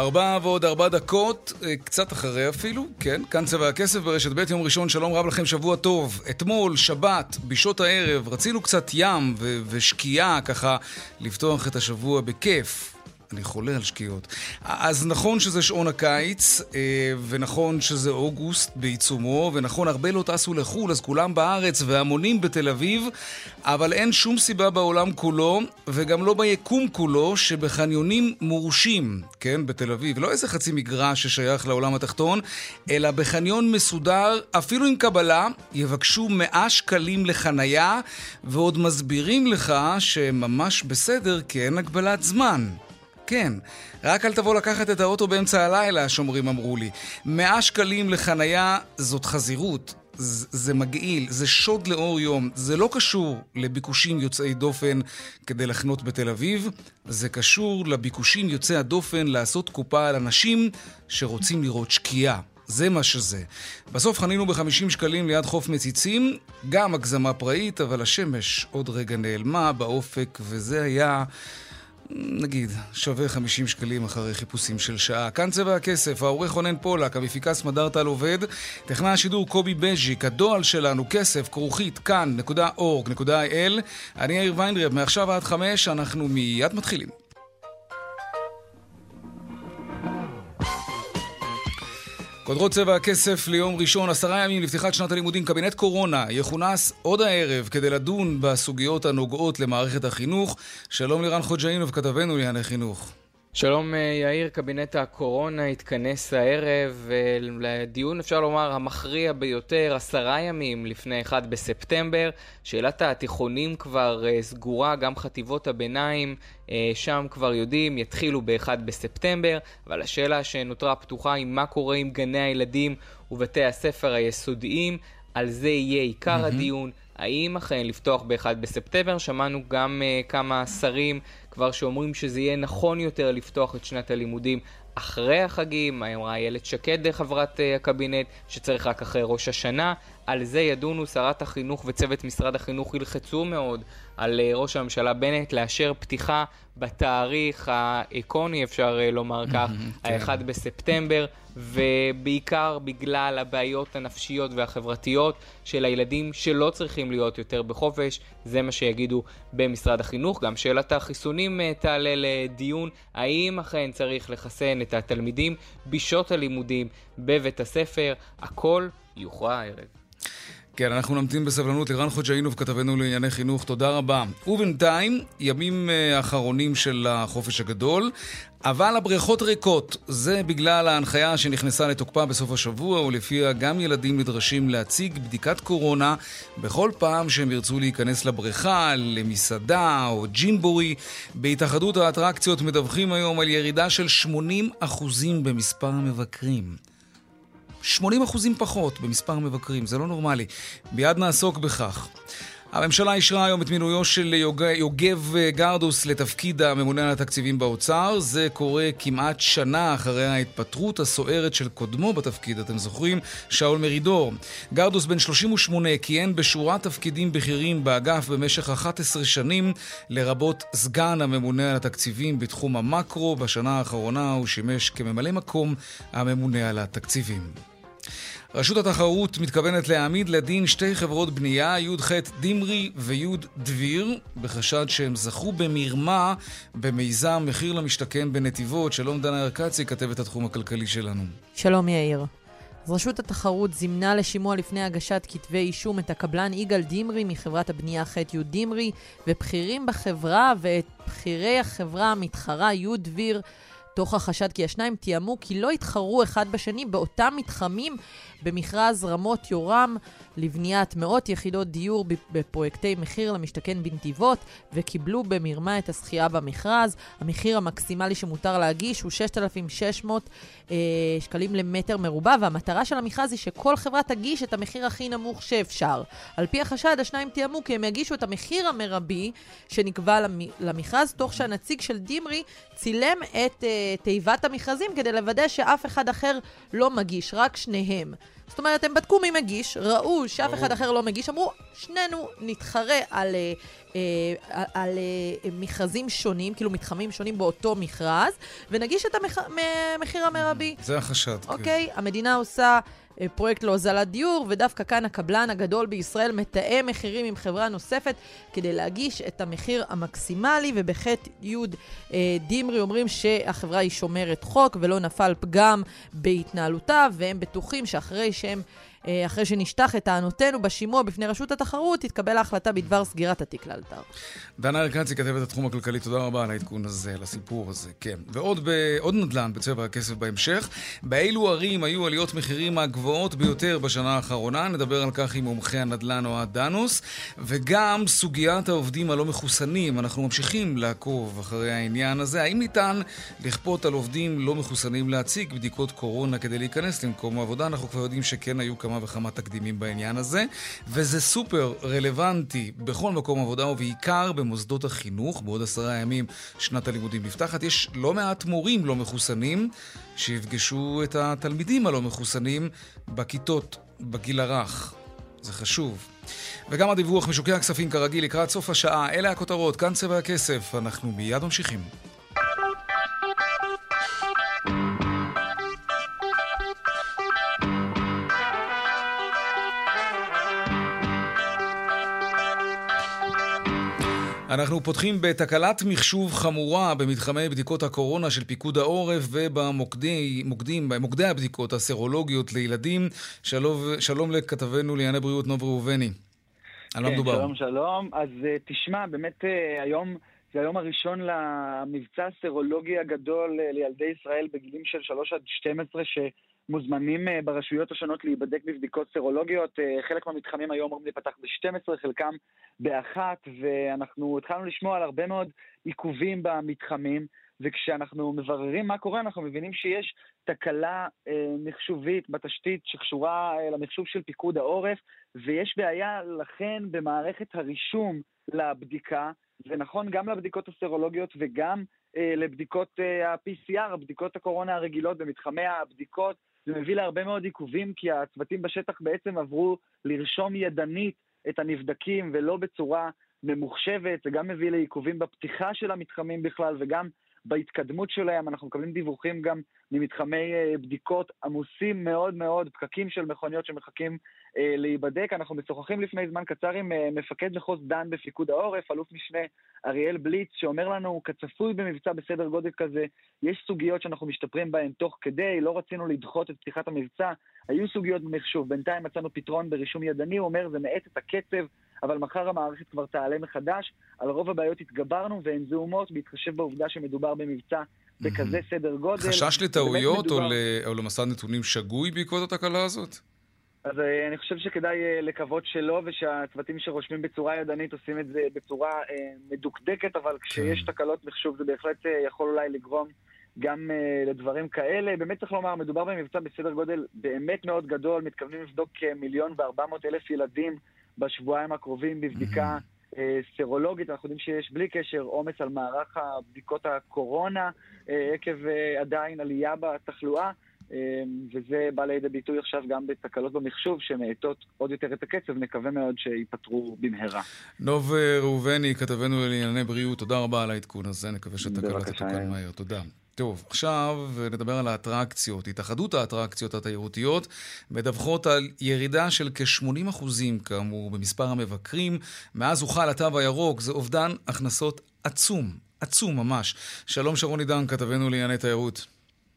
ארבע ועוד ארבע דקות, אה, קצת אחרי אפילו, כן, כאן צבע הכסף ברשת ב' יום ראשון, שלום רב לכם, שבוע טוב. אתמול, שבת, בשעות הערב, רצינו קצת ים ושקיעה, ככה, לפתוח את השבוע בכיף. אני חולה על שקיעות. אז נכון שזה שעון הקיץ, אה, ונכון שזה אוגוסט בעיצומו, ונכון, הרבה לא טסו לחו"ל, אז כולם בארץ והמונים בתל אביב, אבל אין שום סיבה בעולם כולו, וגם לא ביקום כולו, שבחניונים מורשים, כן, בתל אביב, לא איזה חצי מגרש ששייך לעולם התחתון, אלא בחניון מסודר, אפילו עם קבלה, יבקשו 100 שקלים לחנייה, ועוד מסבירים לך שממש בסדר, כי אין הגבלת זמן. כן, רק אל תבוא לקחת את האוטו באמצע הלילה, השומרים אמרו לי. 100 שקלים לחנייה זאת חזירות. זה מגעיל, זה שוד לאור יום, זה לא קשור לביקושים יוצאי דופן כדי לחנות בתל אביב, זה קשור לביקושים יוצאי הדופן לעשות קופה על אנשים שרוצים לראות שקיעה. זה מה שזה. בסוף חנינו ב-50 שקלים ליד חוף מציצים, גם הגזמה פראית, אבל השמש עוד רגע נעלמה באופק, וזה היה... נגיד, שווה 50 שקלים אחרי חיפושים של שעה. כאן צבע הכסף, העורך רונן פולק, המפיקה סמדארטל עובד, טכנאי השידור קובי בז'יק, הדועל שלנו, כסף, כרוכית, כאן.org.il. אני יאיר ויינדרב, מעכשיו עד חמש, אנחנו מיד מתחילים. כותרות צבע הכסף ליום ראשון, עשרה ימים לפתיחת שנת הלימודים, קבינט קורונה יכונס עוד הערב כדי לדון בסוגיות הנוגעות למערכת החינוך. שלום לירן חוג'אינוב, כתבנו לענייני חינוך. שלום אה, יאיר, קבינט הקורונה התכנס הערב אה, לדיון, אפשר לומר, המכריע ביותר, עשרה ימים לפני 1 בספטמבר. שאלת התיכונים כבר אה, סגורה, גם חטיבות הביניים שם כבר יודעים, יתחילו ב-1 בספטמבר, אבל השאלה שנותרה פתוחה היא מה קורה עם גני הילדים ובתי הספר היסודיים. על זה יהיה עיקר mm-hmm. הדיון, האם אכן לפתוח ב-1 בספטמבר. שמענו גם uh, כמה שרים כבר שאומרים שזה יהיה נכון יותר לפתוח את שנת הלימודים אחרי החגים, אמרה איילת שקד, חברת uh, הקבינט, שצריך רק אחרי ראש השנה. על זה ידונו שרת החינוך וצוות משרד החינוך ילחצו מאוד על uh, ראש הממשלה בנט לאשר פתיחה בתאריך האיקוני, אפשר uh, לומר כך, ה-1 כן. בספטמבר, ובעיקר בגלל הבעיות הנפשיות והחברתיות של הילדים שלא צריכים להיות יותר בחופש, זה מה שיגידו במשרד החינוך. גם שאלת החיסונים uh, תעלה לדיון, האם אכן צריך לחסן את התלמידים בשעות הלימודים בבית הספר, הכל יוכרע הערב. כן, אנחנו נמתין בסבלנות לרן חוג'אינוב, כתבנו לענייני חינוך, תודה רבה. ובינתיים, ימים אה, אחרונים של החופש הגדול, אבל הבריכות ריקות. זה בגלל ההנחיה שנכנסה לתוקפה בסוף השבוע, ולפיה גם ילדים נדרשים להציג בדיקת קורונה בכל פעם שהם ירצו להיכנס לבריכה, למסעדה או ג'ימבורי. בהתאחדות האטרקציות מדווחים היום על ירידה של 80% במספר המבקרים. 80 אחוזים פחות במספר המבקרים, זה לא נורמלי. מיד נעסוק בכך. הממשלה אישרה היום את מינויו של יוגב גרדוס לתפקיד הממונה על התקציבים באוצר. זה קורה כמעט שנה אחרי ההתפטרות הסוערת של קודמו בתפקיד, אתם זוכרים? שאול מרידור. גרדוס בן 38 כיהן בשורת תפקידים בכירים באגף במשך 11 שנים, לרבות סגן הממונה על התקציבים בתחום המקרו. בשנה האחרונה הוא שימש כממלא מקום הממונה על התקציבים. רשות התחרות מתכוונת להעמיד לדין שתי חברות בנייה, י"ח דמרי וי' דביר, בחשד שהם זכו במרמה במיזם מחיר למשתכן בנתיבות. שלום דנה ארקצי, כתבת התחום הכלכלי שלנו. שלום יאיר. אז רשות התחרות זימנה לשימוע לפני הגשת כתבי אישום את הקבלן יגאל דמרי מחברת הבנייה ח' י' דמרי, ובכירים בחברה ואת בכירי החברה המתחרה י' דביר תוך החשד כי השניים תיאמו כי לא יתחרו אחד בשני באותם מתחמים במכרז רמות יורם לבניית מאות יחידות דיור בפרויקטי מחיר למשתכן בנתיבות, וקיבלו במרמה את הזכייה במכרז. המחיר המקסימלי שמותר להגיש הוא 6,600 אה, שקלים למטר מרובע, והמטרה של המכרז היא שכל חברה תגיש את המחיר הכי נמוך שאפשר. על פי החשד, השניים תיאמו כי הם יגישו את המחיר המרבי שנקבע למכרז, תוך שהנציג של דימרי צילם את אה, תיבת המכרזים כדי לוודא שאף אחד אחר לא מגיש, רק שניהם. זאת אומרת, הם בדקו מי מגיש, ראו שאף אחד אחר לא מגיש, אמרו, שנינו נתחרה על, אה, אה, על אה, מכרזים שונים, כאילו מתחמים שונים באותו מכרז, ונגיש את המחיר המרבי. זה החשד, כן. אוקיי? המדינה עושה פרויקט להוזלת דיור, ודווקא כאן הקבלן הגדול בישראל מתאם מחירים עם חברה נוספת כדי להגיש את המחיר המקסימלי, ובחטא י' אה, דימרי אומרים שהחברה היא שומרת חוק ולא נפל פגם בהתנהלותה, והם בטוחים שאחרי שהם... אה, אחרי שנשטח את טענותינו בשימוע בפני רשות התחרות, תתקבל ההחלטה בדבר סגירת התיק לאלתר. דנה ארקצי, כתבת התחום הכלכלי, תודה רבה על העדכון הזה, הסיפור הזה, כן. ועוד ב... נדל"ן בצבע הכסף בהמשך. באילו ערים היו עליות מחירים הגבוהות ביותר בשנה האחרונה? נדבר על כך עם מומחי הנדל"ן אוהד דנוס. וגם סוגיית העובדים הלא מחוסנים. אנחנו ממשיכים לעקוב אחרי העניין הזה. האם ניתן לכפות על עובדים לא מחוסנים להציג בדיקות קורונה כדי להיכנס למקום העבודה? אנחנו כבר יודעים שכן היו כמה כמה וכמה תקדימים בעניין הזה, וזה סופר רלוונטי בכל מקום עבודה ובעיקר במוסדות החינוך. בעוד עשרה ימים שנת הלימודים נפתחת. יש לא מעט מורים לא מחוסנים שיפגשו את התלמידים הלא מחוסנים בכיתות בגיל הרך. זה חשוב. וגם הדיווח משוקי הכספים כרגיל לקראת סוף השעה. אלה הכותרות, כאן צבע הכסף. אנחנו מיד ממשיכים. אנחנו פותחים בתקלת מחשוב חמורה במתחמי בדיקות הקורונה של פיקוד העורף ובמוקדי הבדיקות הסרולוגיות לילדים. שלום, שלום לכתבנו לענייני בריאות נוב ראובני. על מה כן, מדובר? שלום, שלום. אז uh, תשמע, באמת uh, היום זה היום הראשון למבצע הסרולוגי הגדול uh, לילדי ישראל בגילים של 3 עד 12, ש... מוזמנים אה, ברשויות השונות להיבדק בבדיקות סרולוגיות. אה, חלק מהמתחמים היום אמורים להיפתח ב-12, חלקם באחת, ואנחנו התחלנו לשמוע על הרבה מאוד עיכובים במתחמים, וכשאנחנו מבררים מה קורה, אנחנו מבינים שיש תקלה אה, מחשובית בתשתית שקשורה למחשוב של פיקוד העורף, ויש בעיה לכן במערכת הרישום לבדיקה, זה נכון גם לבדיקות הסרולוגיות וגם לבדיקות ה-PCR, בדיקות הקורונה הרגילות במתחמי הבדיקות. זה מביא להרבה מאוד עיכובים, כי הצוותים בשטח בעצם עברו לרשום ידנית את הנבדקים ולא בצורה ממוחשבת, זה גם מביא לעיכובים בפתיחה של המתחמים בכלל וגם בהתקדמות שלהם. אנחנו מקבלים דיווחים גם ממתחמי אה, בדיקות עמוסים מאוד מאוד, פקקים של מכוניות שמחכים אה, להיבדק. אנחנו משוחחים לפני זמן קצר עם אה, מפקד מחוז דן בפיקוד העורף, אלוף משנה אריאל בליץ, שאומר לנו, כצפוי במבצע בסדר גודל כזה, יש סוגיות שאנחנו משתפרים בהן תוך כדי, לא רצינו לדחות את פתיחת המבצע, היו סוגיות במחשוב, בינתיים מצאנו פתרון ברישום ידני, הוא אומר, זה מאט את הקצב. אבל מחר המערכת כבר תעלה מחדש. על רוב הבעיות התגברנו והן זעומות בהתחשב בעובדה שמדובר במבצע בכזה סדר גודל. חשש לטעויות מדובר... או, למסד נתונים שגוי בעקבות התקלה הזאת? אז uh, אני חושב שכדאי uh, לקוות שלא, ושהצוותים שרושמים בצורה ידנית עושים את זה בצורה uh, מדוקדקת, אבל כשיש כן. תקלות מחשוב זה בהחלט יכול אולי לגרום גם לדברים כאלה. באמת צריך לומר, מדובר במבצע בסדר גודל באמת מאוד גדול, מתכוונים לבדוק כמיליון וארבע מאות אלף ילדים בשבועיים הקרובים בבדיקה mm-hmm. סרולוגית. אנחנו יודעים שיש בלי קשר עומס על מערך הבדיקות הקורונה, אה, עקב אה, עדיין עלייה בתחלואה. וזה בא לידי ביטוי עכשיו גם בתקלות במחשוב שמאטות עוד יותר את הקצב, נקווה מאוד שייפתרו במהרה. נוב ראובני, כתבנו לענייני בריאות, תודה רבה על העדכון הזה, נקווה שהתקלה תתוקן מהר. תודה. טוב, עכשיו נדבר על האטרקציות. התאחדות האטרקציות התיירותיות מדווחות על ירידה של כ-80% כאמור במספר המבקרים. מאז הוחל התו הירוק, זה אובדן הכנסות עצום, עצום ממש. שלום שרוני דן, כתבנו לענייני תיירות.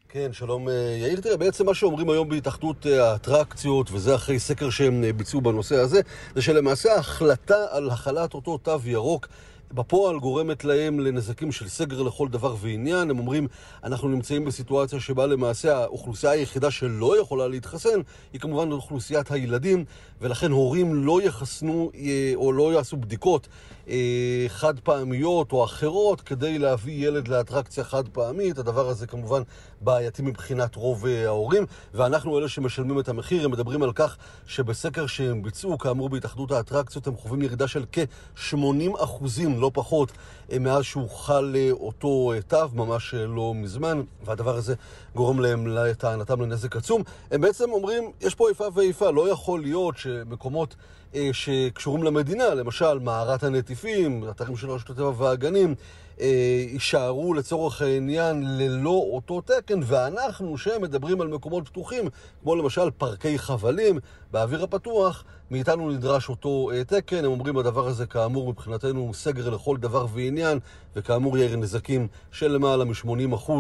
כן, שלום אה, יאיר. תראה, בעצם מה שאומרים היום בהתאחדות אה, האטרקציות, וזה אחרי סקר שהם אה, ביצעו בנושא הזה, זה שלמעשה ההחלטה על החלת אותו תו ירוק בפועל גורמת להם לנזקים של סגר לכל דבר ועניין. הם אומרים, אנחנו נמצאים בסיטואציה שבה למעשה האוכלוסייה היחידה שלא יכולה להתחסן היא כמובן אוכלוסיית הילדים, ולכן הורים לא יחסנו אה, או לא יעשו בדיקות אה, חד פעמיות או אחרות כדי להביא ילד לאטרקציה חד פעמית. הדבר הזה כמובן בעייתי מבחינת רוב אה, ההורים, ואנחנו אלה שמשלמים את המחיר. הם מדברים על כך שבסקר שהם ביצעו, כאמור בהתאחדות האטרקציות, הם חווים ירידה של כ-80 אחוזים, לא פחות, אה, מאז שהוחל אותו תו, ממש לא מזמן, והדבר הזה גורם להם, לטענתם, לנזק עצום. הם בעצם אומרים, יש פה איפה ואיפה, לא יכול להיות שמקומות... אה, שקשורים למדינה, למשל מערת הנטיפים, אתרים של רשות הטבע והגנים, אה, יישארו לצורך העניין ללא אותו תקן, ואנחנו שמדברים על מקומות פתוחים, כמו למשל פארקי חבלים באוויר הפתוח, מאיתנו נדרש אותו אה, תקן. הם אומרים הדבר הזה כאמור מבחינתנו הוא סגר לכל דבר ועניין, וכאמור יהיה נזקים של למעלה מ-80%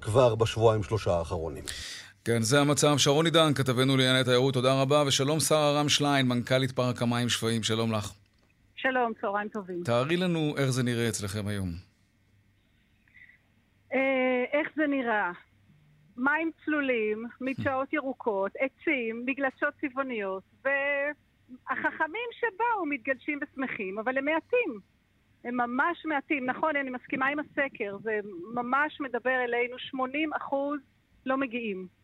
כבר בשבועיים שלושה האחרונים. כן, זה המצב. שרון עידן, כתבנו לענייני תיירות, תודה רבה. ושלום שרה רם שליין, מנכ"לית פארק המים שפיים, שלום לך. שלום, צהריים טובים. תארי לנו איך זה נראה אצלכם היום. אה, איך זה נראה? מים צלולים, מדשאות ירוקות, עצים, מגלשות צבעוניות, והחכמים שבאו מתגלשים ושמחים, אבל הם מעטים. הם ממש מעטים. נכון, אני מסכימה עם הסקר, זה ממש מדבר אלינו, 80 אחוז לא מגיעים.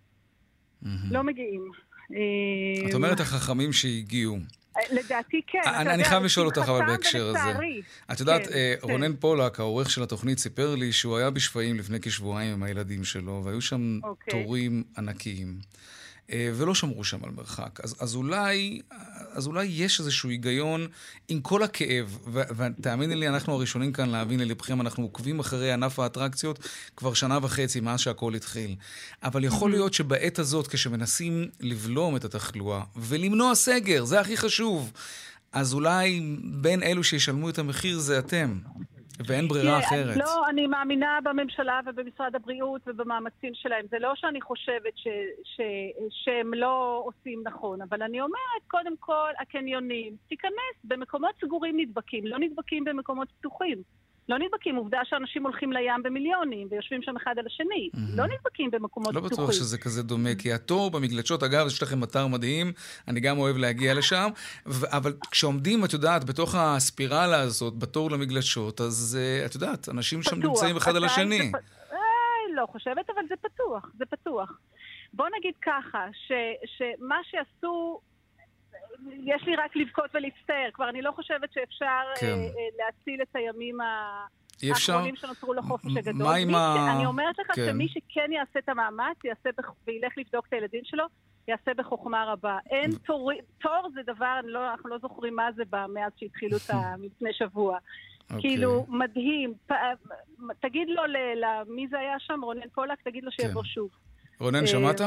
לא מגיעים. את אומרת החכמים שהגיעו. לדעתי כן. אני חייב לשאול אותך אבל בהקשר הזה. את יודעת, כן, אה, כן. רונן פולק, העורך של התוכנית, סיפר לי שהוא היה בשפיים לפני כשבועיים עם הילדים שלו, והיו שם אוקיי. תורים ענקיים. אה, ולא שמרו שם על מרחק. אז, אז, אולי, אז אולי יש איזשהו היגיון עם כל הכאב, ותאמיני לי, אנחנו הראשונים כאן להבין ללבכם, אנחנו עוקבים אחרי ענף האטרקציות כבר שנה וחצי מאז שהכל התחיל. אבל יכול להיות שבעת הזאת, כשמנסים לבלום את התחלואה ולמנוע סגר, זה הכי חשוב, אז אולי בין אלו שישלמו את המחיר זה אתם. ואין ברירה אחרת. לא, אני מאמינה בממשלה ובמשרד הבריאות ובמאמצים שלהם. זה לא שאני חושבת ש, ש, שהם לא עושים נכון, אבל אני אומרת, קודם כל, הקניונים, תיכנס, במקומות סגורים נדבקים, לא נדבקים במקומות פתוחים. לא נדבקים. עובדה שאנשים הולכים לים במיליונים ויושבים שם אחד על השני. Mm-hmm. לא נדבקים במקומות לא פתוחים. לא בטוח שזה כזה דומה, כי התור במגלשות, אגב, יש לכם אתר מדהים, אני גם אוהב להגיע לשם, ו- אבל כשעומדים, את יודעת, בתוך הספירלה הזאת, בתור למגלשות, אז uh, את יודעת, אנשים פתוח, שם נמצאים אחד על השני. פ... אה, לא חושבת, אבל זה פתוח, זה פתוח. בוא נגיד ככה, ש, שמה שעשו יש לי רק לבכות ולהצטער. כבר אני לא חושבת שאפשר כן. אה, אה, להציל את הימים ה... האחרונים שנוצרו לחופש הגדול. מה עם ה... אני אומרת לך כן. שמי שכן יעשה את המאמץ, יעשה בח... וילך לבדוק את הילדים שלו, יעשה בחוכמה רבה. אין תור, תור זה דבר, לא, אנחנו לא זוכרים מה זה מאז שהתחילו את ה... לפני שבוע. Okay. אוקיי. כאילו, מדהים. פ... תגיד לו, למי זה היה שם? רונן פולק? תגיד לו שיבוא כן. שוב. רונן, שמעת? אמ,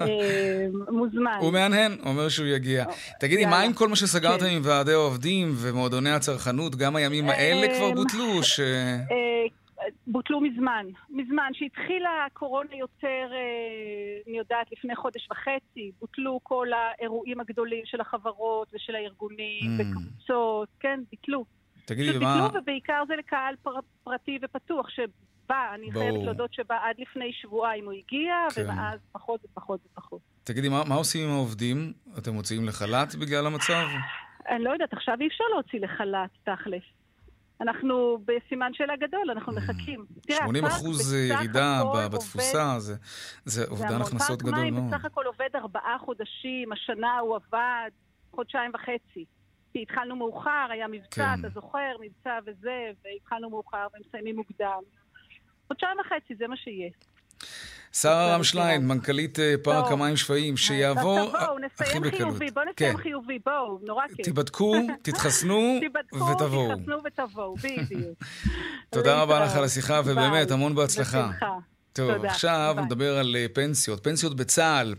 אמ, מוזמן. הוא מהנהן, אומר שהוא יגיע. תגידי, מה עם כל מה שסגרתם כן. עם ועדי העובדים ומועדוני הצרכנות? גם הימים האלה כבר אמ, בוטלו? אה, בוטלו מזמן. מזמן. שהתחילה הקורונה יותר, אה, אני יודעת, לפני חודש וחצי, בוטלו כל האירועים הגדולים של החברות ושל הארגונים, וקבוצות, כן, ביטלו. תגידי, מה... ביטלו, ובעיקר זה לקהל פרטי ופתוח, בא, אני חייבת להודות שבא עד לפני שבועיים הוא הגיע, כן. ומאז פחות ופחות ופחות. תגידי, מה, מה עושים עם העובדים? אתם מוציאים לחל"ת בגלל המצב? אני לא יודעת, עכשיו אי אפשר להוציא לחל"ת, תכלס. אנחנו בסימן שאלה גדול, אנחנו mm. מחכים. 80 אחוז ירידה בתפוסה, זה, זה אובדן הכנסות גדול מאוד. בסך הכל עובד ארבעה חודשים, השנה הוא עבד חודשיים וחצי. כי התחלנו מאוחר, היה מבצע, כן. אתה זוכר, מבצע וזה, והתחלנו מאוחר ומסיימים מוקדם. חודשיים וחצי, זה מה שיהיה. שרה רמשליין, מנכ"לית אה, פארק המים שפיים, שיעבור הכי בקלות. בואו נסיים חיובי, בואו נסיים כן. חיובי, בואו, נורא כיף. תיבדקו, תתחסנו ותבואו. תתחסנו ותבואו, בדיוק. תודה רבה לך על השיחה, ובאמת, המון בהצלחה. טוב. עכשיו נדבר על אה, פנסיות, פנסיות בצה"ל.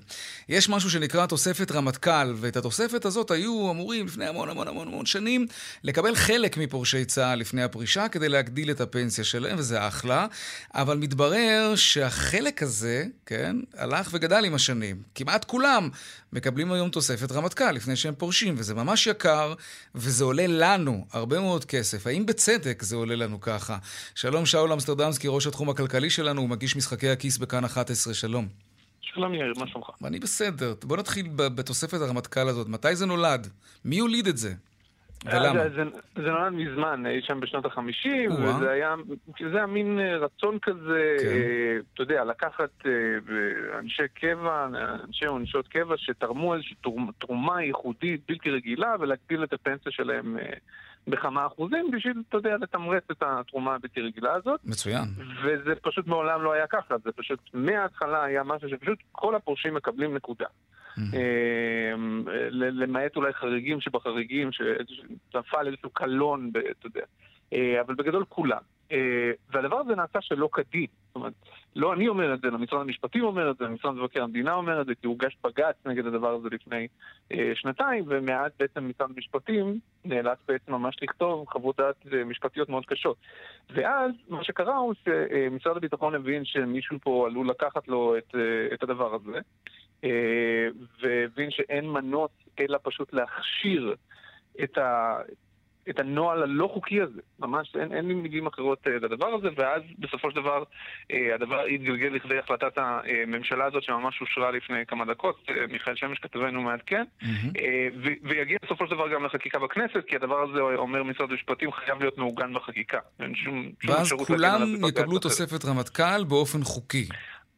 יש משהו שנקרא תוספת רמטכ"ל, ואת התוספת הזאת היו אמורים לפני המון המון המון המון שנים לקבל חלק מפורשי צה"ל לפני הפרישה כדי להגדיל את הפנסיה שלהם, וזה אחלה. אבל מתברר שהחלק הזה, כן, הלך וגדל עם השנים. כמעט כולם מקבלים היום תוספת רמטכ"ל לפני שהם פורשים, וזה ממש יקר, וזה עולה לנו הרבה מאוד כסף. האם בצדק זה עולה לנו ככה? שלום, שאול אמסטרדמסקי, ראש התחום הכלכלי שלנו, הוא מגיש משחקי הכיס בכאן 11, שלום. שלום יאיר, מה שלומך? אני בסדר. בוא נתחיל בתוספת הרמטכ"ל הזאת. מתי זה נולד? מי הוליד את זה? ולמה? זה, זה, זה נולד מזמן, אי שם בשנות החמישים, וזה היה, זה היה מין אה, רצון כזה, כן. אה, אתה יודע, לקחת אה, אנשי קבע, אנשי או נשות קבע, שתרמו איזושהי תרומה ייחודית, בלתי רגילה, ולהגדיל את הפנסיה שלהם בכמה אחוזים בשביל, אתה יודע, לתמרץ את התרומה הבלתי רגילה הזאת. מצוין. וזה פשוט מעולם לא היה ככה, זה פשוט מההתחלה היה משהו שפשוט כל הפורשים מקבלים נקודה. אמ, למעט אולי חריגים שבחריגים, שנפל איזשהו קלון, אתה יודע. אה, אבל בגדול כולם. אה, והדבר הזה נעשה שלא כדין. זאת אומרת, לא אני אומר את זה, אלא משרד המשפטים אומר את זה, משרד מבקר המדינה אומר את זה, כי הוגש בג"ץ נגד הדבר הזה לפני אה, שנתיים, ומאז בעצם משרד המשפטים נאלץ בעצם ממש לכתוב חוות דעת אה, משפטיות מאוד קשות. ואז מה שקרה הוא שמשרד הביטחון הבין שמישהו פה עלול לקחת לו את, אה, את הדבר הזה, אה, והבין שאין מנוס אלא פשוט להכשיר את, ה, את הנוהל הלא חוקי הזה. ממש אין, אין לי מילים אחרות uh, לדבר הזה, ואז בסופו של דבר uh, הדבר התגלגל לכדי החלטת הממשלה הזאת שממש אושרה לפני כמה דקות, uh, מיכאל שמש כתבנו מעדכן, mm-hmm. ויגיע בסופו של דבר גם לחקיקה בכנסת, כי הדבר הזה, אומר משרד המשפטים, חייב להיות מעוגן בחקיקה. אין שום, שום ואז כולם יקבלו תוספת רמטכ"ל באופן חוקי.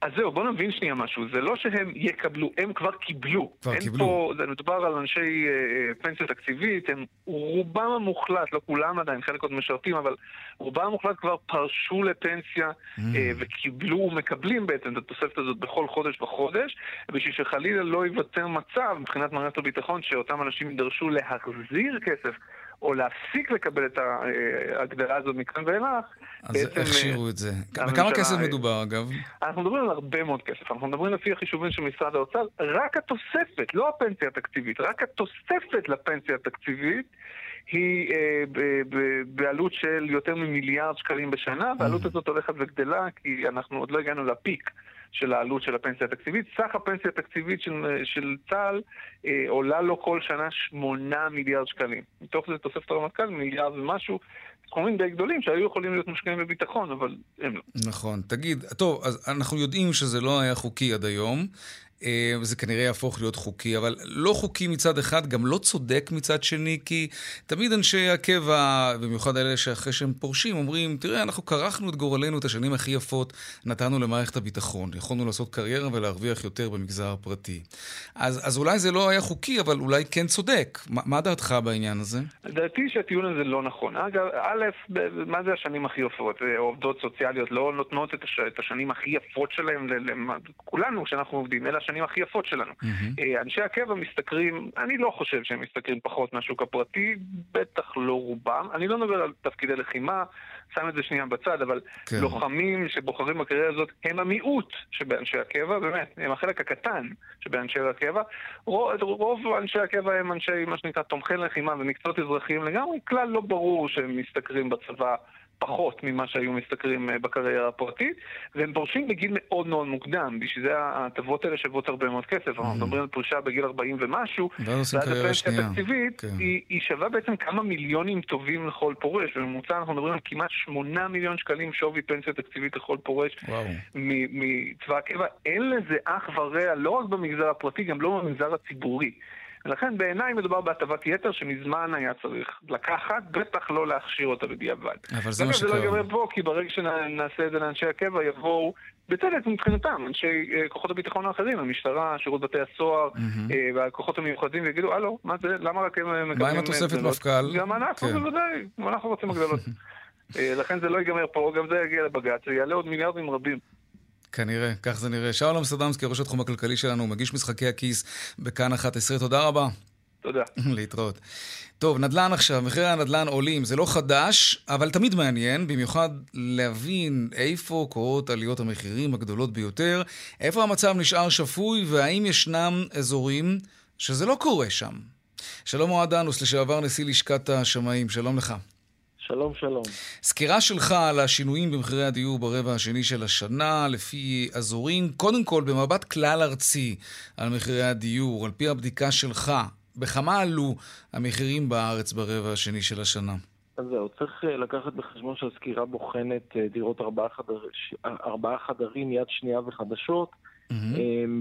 אז זהו, בוא נבין שנייה משהו. זה לא שהם יקבלו, הם כבר קיבלו. כבר אין קיבלו. פה, זה מדובר על אנשי אה, פנסיה תקציבית, הם רובם המוחלט, לא כולם עדיין, חלק עוד משרתים, אבל רובם המוחלט כבר פרשו לפנסיה mm. אה, וקיבלו ומקבלים בעצם את התוספת הזאת בכל חודש וחודש, בשביל שחלילה לא ייווצר מצב מבחינת מערכת הביטחון שאותם אנשים יידרשו להחזיר כסף. או להפסיק לקבל את ההגדרה הזאת מכאן ואילך. אז איך שירו את זה? בכמה כסף מדובר, אגב? אנחנו מדברים על הרבה מאוד כסף. אנחנו מדברים לפי החישובים של משרד האוצר, רק התוספת, לא הפנסיה התקציבית, רק התוספת לפנסיה התקציבית היא אה, בעלות של יותר ממיליארד שקלים בשנה, והעלות mm. הזאת הולכת וגדלה כי אנחנו עוד לא הגענו לפיק. של העלות של הפנסיה התקציבית. סך הפנסיה התקציבית של, של צה"ל אה, עולה לו כל שנה 8 מיליארד שקלים. מתוך זה תוספת הרמטכ"ל מיליארד ומשהו. סכומים די גדולים שהיו יכולים להיות מושקעים בביטחון, אבל הם לא. נכון. תגיד, טוב, אז אנחנו יודעים שזה לא היה חוקי עד היום. אה, זה כנראה יהפוך להיות חוקי, אבל לא חוקי מצד אחד, גם לא צודק מצד שני, כי תמיד אנשי הקבע, במיוחד אלה שאחרי שהם פורשים, אומרים, תראה, אנחנו כרכנו את גורלנו את השנים הכי יפות, נתנו למערכת הביטחון. יכולנו לעשות קריירה ולהרוויח יותר במגזר הפרטי. אז, אז אולי זה לא היה חוקי, אבל אולי כן צודק. ما, מה דעתך בעניין הזה? דעתי שהטיעון הזה לא נכון. אגב, א', מה זה השנים הכי יפות? עובדות סוציאליות לא נותנות את, הש, את השנים הכי יפות שלהם, לכולנו כשאנחנו עובדים, אלא השנים הכי יפות שלנו. Mm-hmm. אנשי הקבע משתכרים, אני לא חושב שהם משתכרים פחות מהשוק הפרטי, בטח לא רובם. אני לא מדבר על תפקידי לחימה, שם את זה שנייה בצד, אבל כן. לוחמים שבוחרים בקריירה הזאת הם המיעוט שבאנשי הקבע, באמת, הם החלק הקטן שבאנשי הקבע. רוב, רוב אנשי הקבע הם אנשי, מה שנקרא, תומכי לחימה ומקצועות אזרחיים לגמרי, כלל לא ברור שהם משתכרים בצבא. פחות ממה שהיו משתכרים אה, בקריירה הפרטית, והם פורשים בגיל מאוד מאוד מוקדם, בשביל זה ההטבות האלה שוות הרבה מאוד כסף. אנחנו mm-hmm. מדברים על פרישה בגיל 40 ומשהו, ואז הפנסיה התקציבית כן. היא שווה בעצם כמה מיליונים טובים לכל פורש. בממוצע אנחנו מדברים על כמעט 8 מיליון שקלים שווי פנסיה תקציבית לכל פורש מצבא הקבע. אין לזה אח ורע לא רק במגזר הפרטי, גם לא במגזר הציבורי. ולכן בעיניי מדובר בהטבת יתר שמזמן היה צריך לקחת, בטח לא להכשיר אותה בדיעבד. אבל זה מה שקרה. זה לא ייגמר פה, כי ברגע שנעשה את זה לאנשי הקבע, יבואו, בצדק מבחינתם, אנשי uh, כוחות הביטחון האחרים, המשטרה, שירות בתי הסוהר, uh, והכוחות המיוחדים, ויגידו, הלו, מה זה, למה רק הם מקבלים... מה עם התוספת מפכ"ל? גם אנחנו, כן. בוודאי, אנחנו רוצים הגדלות. לכן זה לא ייגמר פה, גם זה יגיע לבג"ץ, זה יעלה עוד מיליארדים רבים. כנראה, כך זה נראה. שאול אמסטרדמסקי, ראש התחום הכלכלי שלנו, מגיש משחקי הכיס בכאן 11. תודה רבה. תודה. להתראות. טוב, נדל"ן עכשיו, מחירי הנדל"ן עולים, זה לא חדש, אבל תמיד מעניין, במיוחד להבין איפה קורות עליות המחירים הגדולות ביותר, איפה המצב נשאר שפוי, והאם ישנם אזורים שזה לא קורה שם. שלום אוהד אנוס, לשעבר נשיא לשכת השמאים, שלום לך. שלום, שלום. סקירה שלך על השינויים במחירי הדיור ברבע השני של השנה, לפי אזורים, קודם כל במבט כלל ארצי על מחירי הדיור, על פי הבדיקה שלך, בכמה עלו המחירים בארץ ברבע השני של השנה? אז זהו, צריך אה, לקחת בחשבון שהסקירה בוחנת אה, דירות ארבעה, חדר, ארבעה חדרים יד שנייה וחדשות mm-hmm.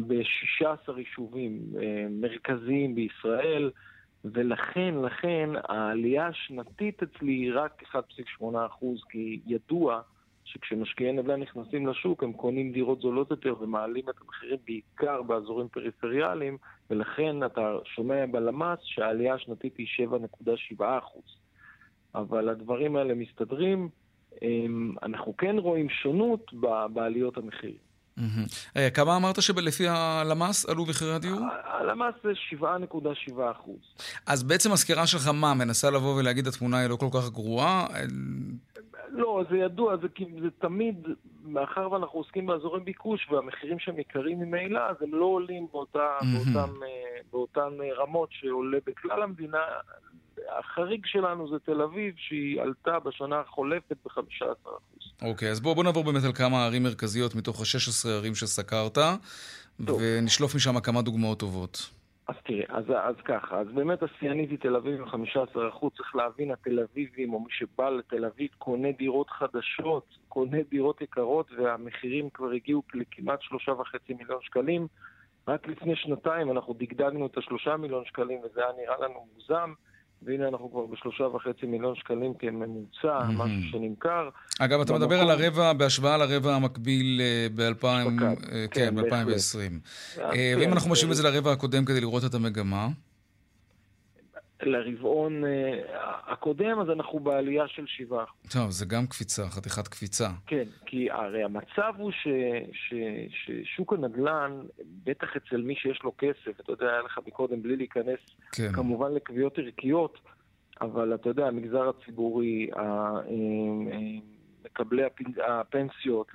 ב-16 יישובים מרכזיים בישראל. ולכן, לכן, העלייה השנתית אצלי היא רק 1.8%, כי ידוע שכשמשקיעי נדל"ן נכנסים לשוק, הם קונים דירות זולות יותר ומעלים את המחירים בעיקר באזורים פריפריאליים, ולכן אתה שומע בלמ"ס שהעלייה השנתית היא 7.7%. אבל הדברים האלה מסתדרים. אנחנו כן רואים שונות בעליות המחירים. אה, כמה אמרת שלפי הלמ"ס עלו מחירי הדיור? הלמ"ס זה 7.7 אחוז. אז בעצם הסקירה שלך מה, מנסה לבוא ולהגיד התמונה היא לא כל כך גרועה? לא, זה ידוע, זה, זה תמיד, מאחר ואנחנו עוסקים באזורי ביקוש והמחירים שם יקרים ממילא, אז הם לא עולים באותה, באותן, אה, באותן רמות שעולה בכלל המדינה. החריג שלנו זה תל אביב, שהיא עלתה בשנה החולפת ב-15%. אוקיי, okay, אז בואו בוא נעבור באמת על כמה ערים מרכזיות מתוך ה-16 ערים שסקרת, טוב. ונשלוף משם כמה דוגמאות טובות. אז תראה, אז, אז ככה, אז באמת השיאנית היא תל אביב עם 15%, צריך להבין, התל אביבים, או מי שבא לתל אביב, קונה דירות חדשות, קונה דירות יקרות, והמחירים כבר הגיעו לכמעט 3.5 מיליון שקלים. רק לפני שנתיים אנחנו דגדגנו את השלושה מיליון שקלים, וזה היה נראה לנו מוגזם. והנה אנחנו כבר בשלושה וחצי מיליון שקלים כממוצע, mm-hmm. משהו שנמכר. אגב, אתה במקום... מדבר על הרבע, בהשוואה לרבע המקביל אה, ב-2020. אה, כן, כן ב-2020. אה, ואם כן, אנחנו משווים את זה לרבע הקודם כדי לראות את המגמה? לרבעון uh, הקודם, אז אנחנו בעלייה של 7%. טוב, זה גם קפיצה, חתיכת קפיצה. כן, כי הרי המצב הוא ש, ש, ששוק הנדל"ן, בטח אצל מי שיש לו כסף, אתה יודע, היה לך מקודם בלי להיכנס כן. כמובן לקביעות ערכיות, אבל אתה יודע, המגזר הציבורי, אה, אה, מקבלי הפנסיות,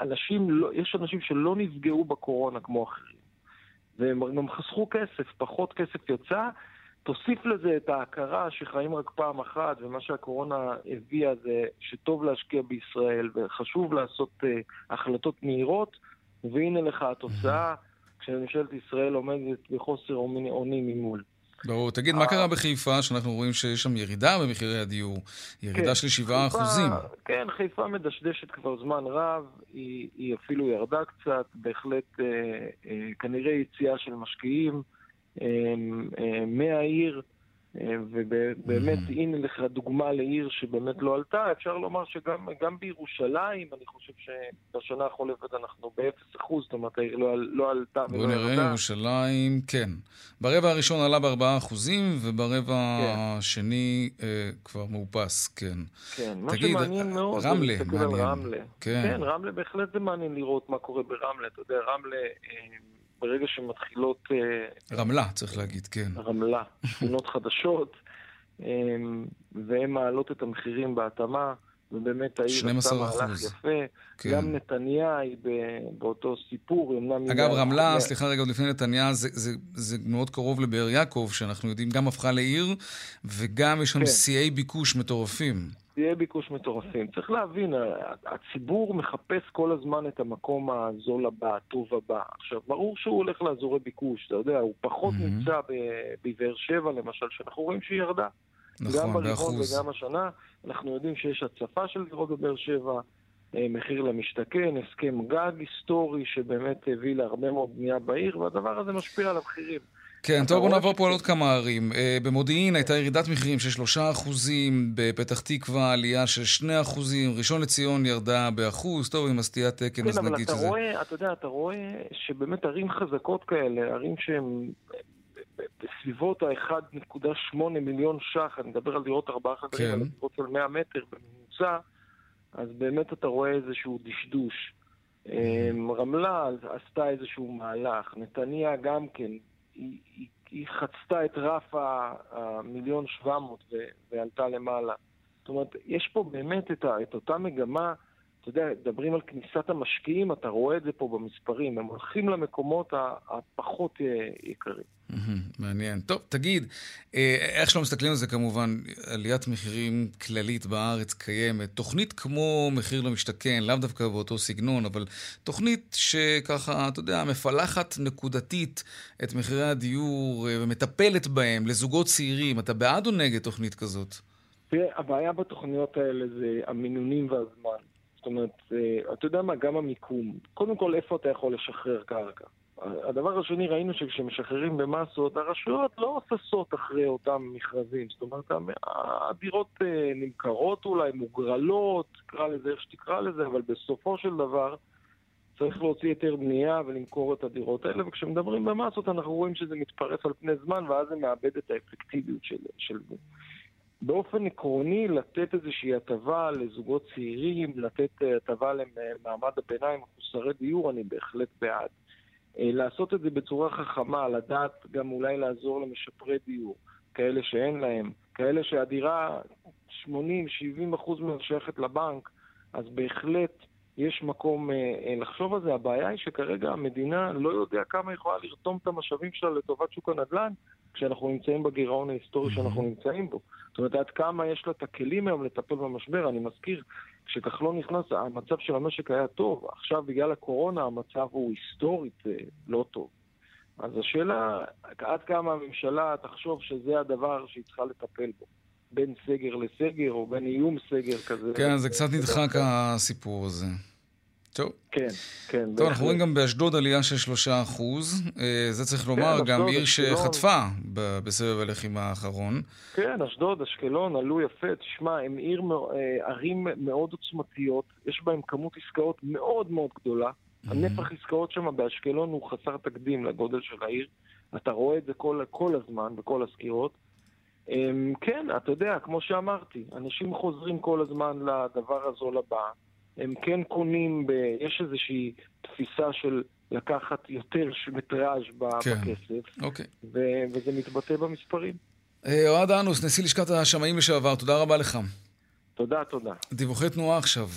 אנשים, לא, יש אנשים שלא נפגעו בקורונה כמו אחרים, והם גם חסכו כסף, פחות כסף יצא. תוסיף לזה את ההכרה שחיים רק פעם אחת, ומה שהקורונה הביאה זה שטוב להשקיע בישראל וחשוב לעשות uh, החלטות מהירות, והנה לך התוצאה, כשממשלת ישראל עומדת בחוסר אונים ממול. ברור. תגיד, מה קרה בחיפה, שאנחנו רואים שיש שם ירידה במחירי הדיור? ירידה כן, של 7 אחוזים. כן, חיפה מדשדשת כבר זמן רב, היא, היא אפילו ירדה קצת, בהחלט אה, אה, כנראה יציאה של משקיעים. אמ, אמ, מהעיר, אמ, ובאמת, mm-hmm. הנה לך דוגמה לעיר שבאמת לא עלתה. אפשר לומר שגם בירושלים, אני חושב שבשנה החולפת אנחנו ב-0%, זאת אומרת, העיר לא, לא עלתה ולא ירדה. בוא נראה, ירושלים, כן. ברבע הראשון עלה ב-4%, וברבע כן. השני אה, כבר מאופס, כן. כן, מה תגיד, שמעניין מאוד, רמלה, מעניין. רמלה. כן. כן, רמלה בהחלט זה מעניין לראות מה קורה ברמלה. אתה יודע, רמלה... אה, ברגע שמתחילות... אה, רמלה, צריך להגיד, כן. רמלה, שכונות חדשות, אמ, והן מעלות את המחירים בהתאמה, ובאמת העיר עשתה מהלך יפה. כן. גם נתניה היא באותו סיפור, אמנם... אגב, רמלה, סליחה רגע, עוד לפני נתניה, זה, זה, זה מאוד קרוב לבאר יעקב, שאנחנו יודעים, גם הפכה לעיר, וגם יש שם כן. שיאי ביקוש מטורפים. שיאי ביקוש מטורפים. צריך להבין, הציבור מחפש כל הזמן את המקום הזול הבא, הטוב הבא. עכשיו, ברור שהוא הולך לאזורי ביקוש, אתה יודע, הוא פחות mm-hmm. נמצא בבאר שבע, למשל, שאנחנו רואים שהיא ירדה. נכון, גם ברבעון וגם השנה, אנחנו יודעים שיש הצפה של דירות בבאר שבע, אה, מחיר למשתכן, הסכם גג היסטורי שבאמת הביא להרבה מאוד בנייה בעיר, והדבר הזה משפיע על המחירים. כן, טוב, בוא נעבור פה על עוד כמה ערים. אה, במודיעין הייתה ירידת מחירים של 3 אחוזים, בפתח תקווה עלייה של 2 אחוזים, ראשון לציון ירדה באחוז, טוב, עם הסטיית תקן, אז נגיד שזה... כן, אבל אתה יודע, אתה רואה שבאמת ערים חזקות כאלה, ערים שהן בסביבות ה-1.8 מיליון ש"ח, אני מדבר על דירות ארבעה חדרים, כן. על דירות של 100 מטר בממוצע, אז באמת אתה רואה איזשהו דשדוש. אמ, רמלה עשתה איזשהו מהלך, נתניה גם כן, היא, היא היא חצתה את רף המיליון שבע מאות ועלתה למעלה. זאת אומרת, יש פה באמת את, ה, את אותה מגמה, אתה יודע, מדברים על כניסת המשקיעים, אתה רואה את זה פה במספרים, הם הולכים למקומות הפחות אה, יקרים. מעניין. טוב, תגיד, אה, איך שלא מסתכלים על זה כמובן, עליית מחירים כללית בארץ קיימת. תוכנית כמו מחיר למשתכן, לאו דווקא באותו סגנון, אבל תוכנית שככה, אתה יודע, מפלחת נקודתית את מחירי הדיור אה, ומטפלת בהם לזוגות צעירים. אתה בעד או נגד תוכנית כזאת? תראה, הבעיה בתוכניות האלה זה המינונים והזמן. זאת אומרת, אה, אתה יודע מה, גם המיקום. קודם כל, איפה אתה יכול לשחרר קרקע? הדבר השני, ראינו שכשמשחררים במסות, הרשויות לא ששות אחרי אותם מכרזים. זאת אומרת, הדירות אה, נמכרות אולי, מוגרלות, תקרא לזה איך שתקרא לזה, אבל בסופו של דבר צריך להוציא היתר בנייה ולמכור את הדירות האלה, וכשמדברים במסות אנחנו רואים שזה מתפרס על פני זמן, ואז זה מאבד את האפקטיביות של, של זה. באופן עקרוני, לתת איזושהי הטבה לזוגות צעירים, לתת אה, הטבה למעמד הביניים, מחוסרי דיור, אני בהחלט בעד. אה, לעשות את זה בצורה חכמה, לדעת גם אולי לעזור למשפרי דיור, כאלה שאין להם, כאלה שהדירה 80-70 אחוז שייכת לבנק, אז בהחלט יש מקום אה, אה, לחשוב על זה. הבעיה היא שכרגע המדינה לא יודע כמה היא יכולה לרתום את המשאבים שלה לטובת שוק הנדל"ן, כשאנחנו נמצאים בגירעון ההיסטורי שאנחנו נמצאים בו. זאת אומרת, עד כמה יש לה את הכלים היום לטפל במשבר. אני מזכיר, כשכחלון נכנס, המצב של המשק היה טוב. עכשיו, בגלל הקורונה, המצב הוא היסטורית אה, לא טוב. אז השאלה, עד כמה הממשלה תחשוב שזה הדבר שהיא צריכה לטפל בו. בין סגר לסגר, או בין איום סגר כזה. כן, זה קצת נדחק הסיפור הזה. טוב. כן, כן. טוב, אנחנו רואים גם באשדוד עלייה של שלושה אחוז. אה, זה צריך לומר, כן, גם עיר שחטפה בסבב הלחימה האחרון. כן, אשדוד, אשקלון, עלו יפה. תשמע, הם עיר, אה, ערים מאוד עוצמתיות, יש בהם כמות עסקאות מאוד מאוד גדולה. הנפח עסקאות שם באשקלון הוא חסר תקדים לגודל של העיר. אתה רואה את זה כל, כל הזמן, בכל הסקירות. אמ, כן, אתה יודע, כמו שאמרתי, אנשים חוזרים כל הזמן לדבר הזול הבא. הם כן קונים, ב... יש איזושהי תפיסה של לקחת יותר מטראז' כן. בכסף, אוקיי. ו... וזה מתבטא במספרים. אה, אוהד אנוס, נשיא לשכת השמאים לשעבר, תודה רבה לך. תודה, תודה. דיווחי תנועה עכשיו.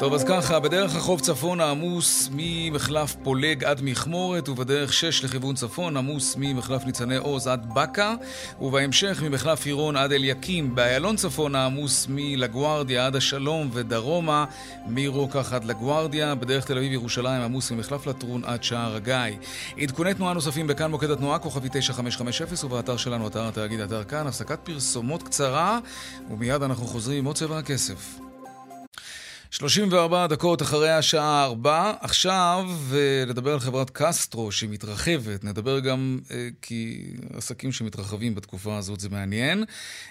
טוב, אז ככה, בדרך החוף צפון העמוס ממחלף פולג עד מכמורת, ובדרך 6 לכיוון צפון עמוס ממחלף ניצני עוז עד בקה, ובהמשך ממחלף עירון עד אליקים. באיילון צפון העמוס מלגוארדיה עד השלום ודרומה, מרוקח עד לגוארדיה. בדרך תל אביב-ירושלים עמוס ממחלף לטרון עד שער הגיא. עדכוני תנועה נוספים בכאן מוקד התנועה, כוכבי 9550, ובאתר שלנו, אתר התאגיד, אתר כאן. הפסקת פרסומות קצרה, ומיד אנחנו חוזרים עם עוד צבע הכסף. 34 דקות אחרי השעה 4, עכשיו נדבר על חברת קסטרו שהיא מתרחבת, נדבר גם אה, כי עסקים שמתרחבים בתקופה הזאת זה מעניין,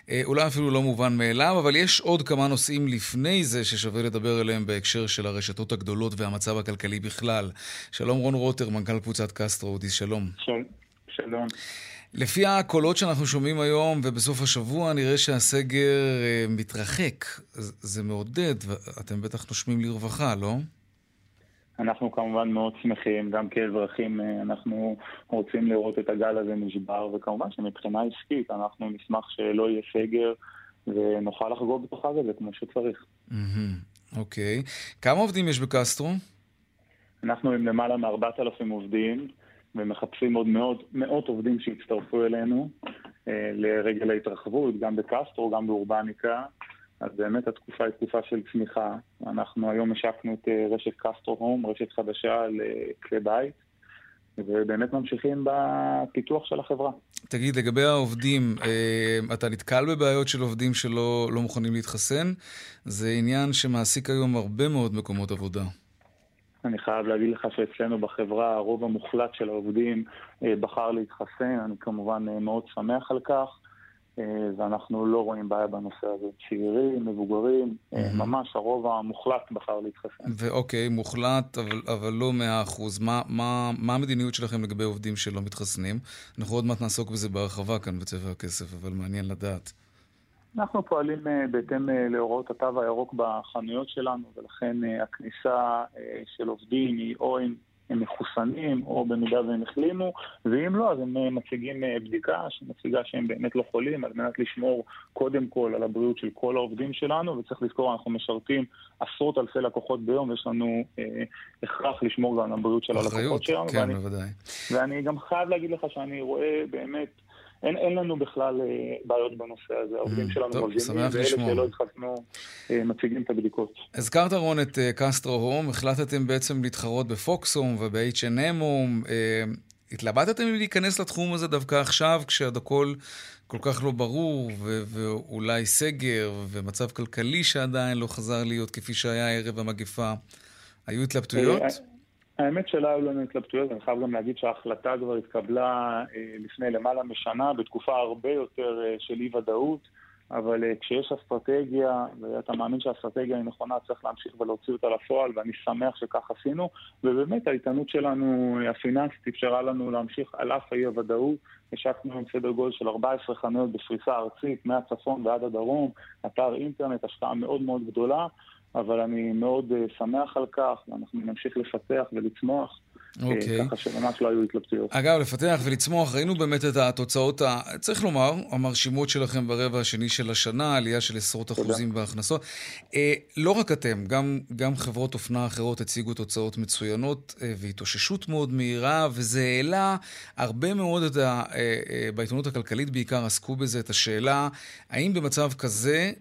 אה, אולי אפילו לא מובן מאליו, אבל יש עוד כמה נושאים לפני זה ששווה לדבר עליהם בהקשר של הרשתות הגדולות והמצב הכלכלי בכלל. שלום רון רוטר, מנכ"ל קבוצת קסטרו, אודיס, שלום. שלום. לפי הקולות שאנחנו שומעים היום ובסוף השבוע, נראה שהסגר אה, מתרחק. זה מעודד, ואתם בטח נושמים לרווחה, לא? אנחנו כמובן מאוד שמחים, גם כאזרחים אה, אנחנו רוצים לראות את הגל הזה נשבר, וכמובן שמבחינה עסקית אנחנו נשמח שלא יהיה סגר ונוכל לחגוג החג הזה כמו שצריך. אוקיי. כמה עובדים יש בקסטרו? אנחנו עם למעלה מ-4,000 עובדים. ומחפשים עוד מאות, מאות עובדים שיצטרפו אלינו אה, לרגל ההתרחבות, גם בקסטרו, גם באורבניקה. אז באמת התקופה היא תקופה של צמיחה. אנחנו היום השקנו את אה, רשת קסטרו הום, רשת חדשה לכלי בית, ובאמת ממשיכים בפיתוח של החברה. תגיד, לגבי העובדים, אה, אתה נתקל בבעיות של עובדים שלא לא מוכנים להתחסן? זה עניין שמעסיק היום הרבה מאוד מקומות עבודה. אני חייב להגיד לך שאצלנו בחברה הרוב המוחלט של העובדים אה, בחר להתחסן, אני כמובן אה, מאוד שמח על כך. אה, ואנחנו לא רואים בעיה בנושא הזה. צעירים, מבוגרים. ממש הרוב המוחלט בחר להתחסן. ואוקיי, מוחלט, אבל, אבל לא מאה אחוז. מה, מה, מה המדיניות שלכם לגבי עובדים שלא מתחסנים? אנחנו עוד מעט נעסוק בזה בהרחבה כאן בצבע הכסף, אבל מעניין לדעת. אנחנו פועלים אה, בהתאם אה, להוראות התו הירוק בחנויות שלנו, ולכן אה, הכניסה של עובדים היא או עם הם מחוסנים, או במידה והם החלימו, ואם לא, אז הם מציגים בדיקה שמציגה שהם באמת לא חולים, על מנת לשמור קודם כל על הבריאות של כל העובדים שלנו, וצריך לזכור, אנחנו משרתים עשרות אלפי לקוחות ביום, ויש לנו אה, הכרח לשמור גם על הבריאות של הלקוחות שלנו. כן, ואני, בוודאי. ואני גם חייב להגיד לך שאני רואה באמת... אין, אין לנו בכלל אה, בעיות בנושא הזה. העובדים mm, שלנו מבינים, ואלה שלא התחסנו אה, מציגים את הבדיקות. הזכרת, רון, את אה, קסטרו הום, החלטתם בעצם להתחרות בפוקסום וב-H&M הום. התלבטתם אם להיכנס לתחום הזה דווקא עכשיו, כשהכל כל כך לא ברור, ו- ואולי סגר, ומצב כלכלי שעדיין לא חזר להיות כפי שהיה ערב המגפה. היו התלבטויות? האמת שלא היו לנו התלבטויות, אני חייב גם להגיד שההחלטה כבר התקבלה אה, לפני למעלה משנה, בתקופה הרבה יותר אה, של אי-ודאות, אבל אה, כשיש אסטרטגיה, ואתה מאמין שהאסטרטגיה היא נכונה, צריך להמשיך ולהוציא אותה לפועל, ואני שמח שכך עשינו, ובאמת האיתנות שלנו, הפיננסית, אפשרה לנו להמשיך על אף האי-הוודאות. השקנו עם סדר גודל של 14 חנויות בפריסה ארצית, מהצפון ועד הדרום, אתר אינטרנט, השקעה מאוד מאוד גדולה. אבל אני מאוד uh, שמח על כך, ואנחנו נמשיך לפתח ולצמוח. אה, אוקיי. Okay. ככה שממש לא היו התלבטויות. אגב, לפתח ולצמוח, ראינו באמת את התוצאות, ה... צריך לומר, המרשימות שלכם ברבע השני של השנה, עלייה של עשרות אחוזים בהכנסות. אה, לא רק אתם, גם, גם חברות אופנה אחרות הציגו תוצאות מצוינות אה, והתאוששות מאוד מהירה, וזה העלה הרבה מאוד את ה... אה, אה, בעיתונות הכלכלית בעיקר עסקו בזה, את השאלה, האם במצב כזה אה,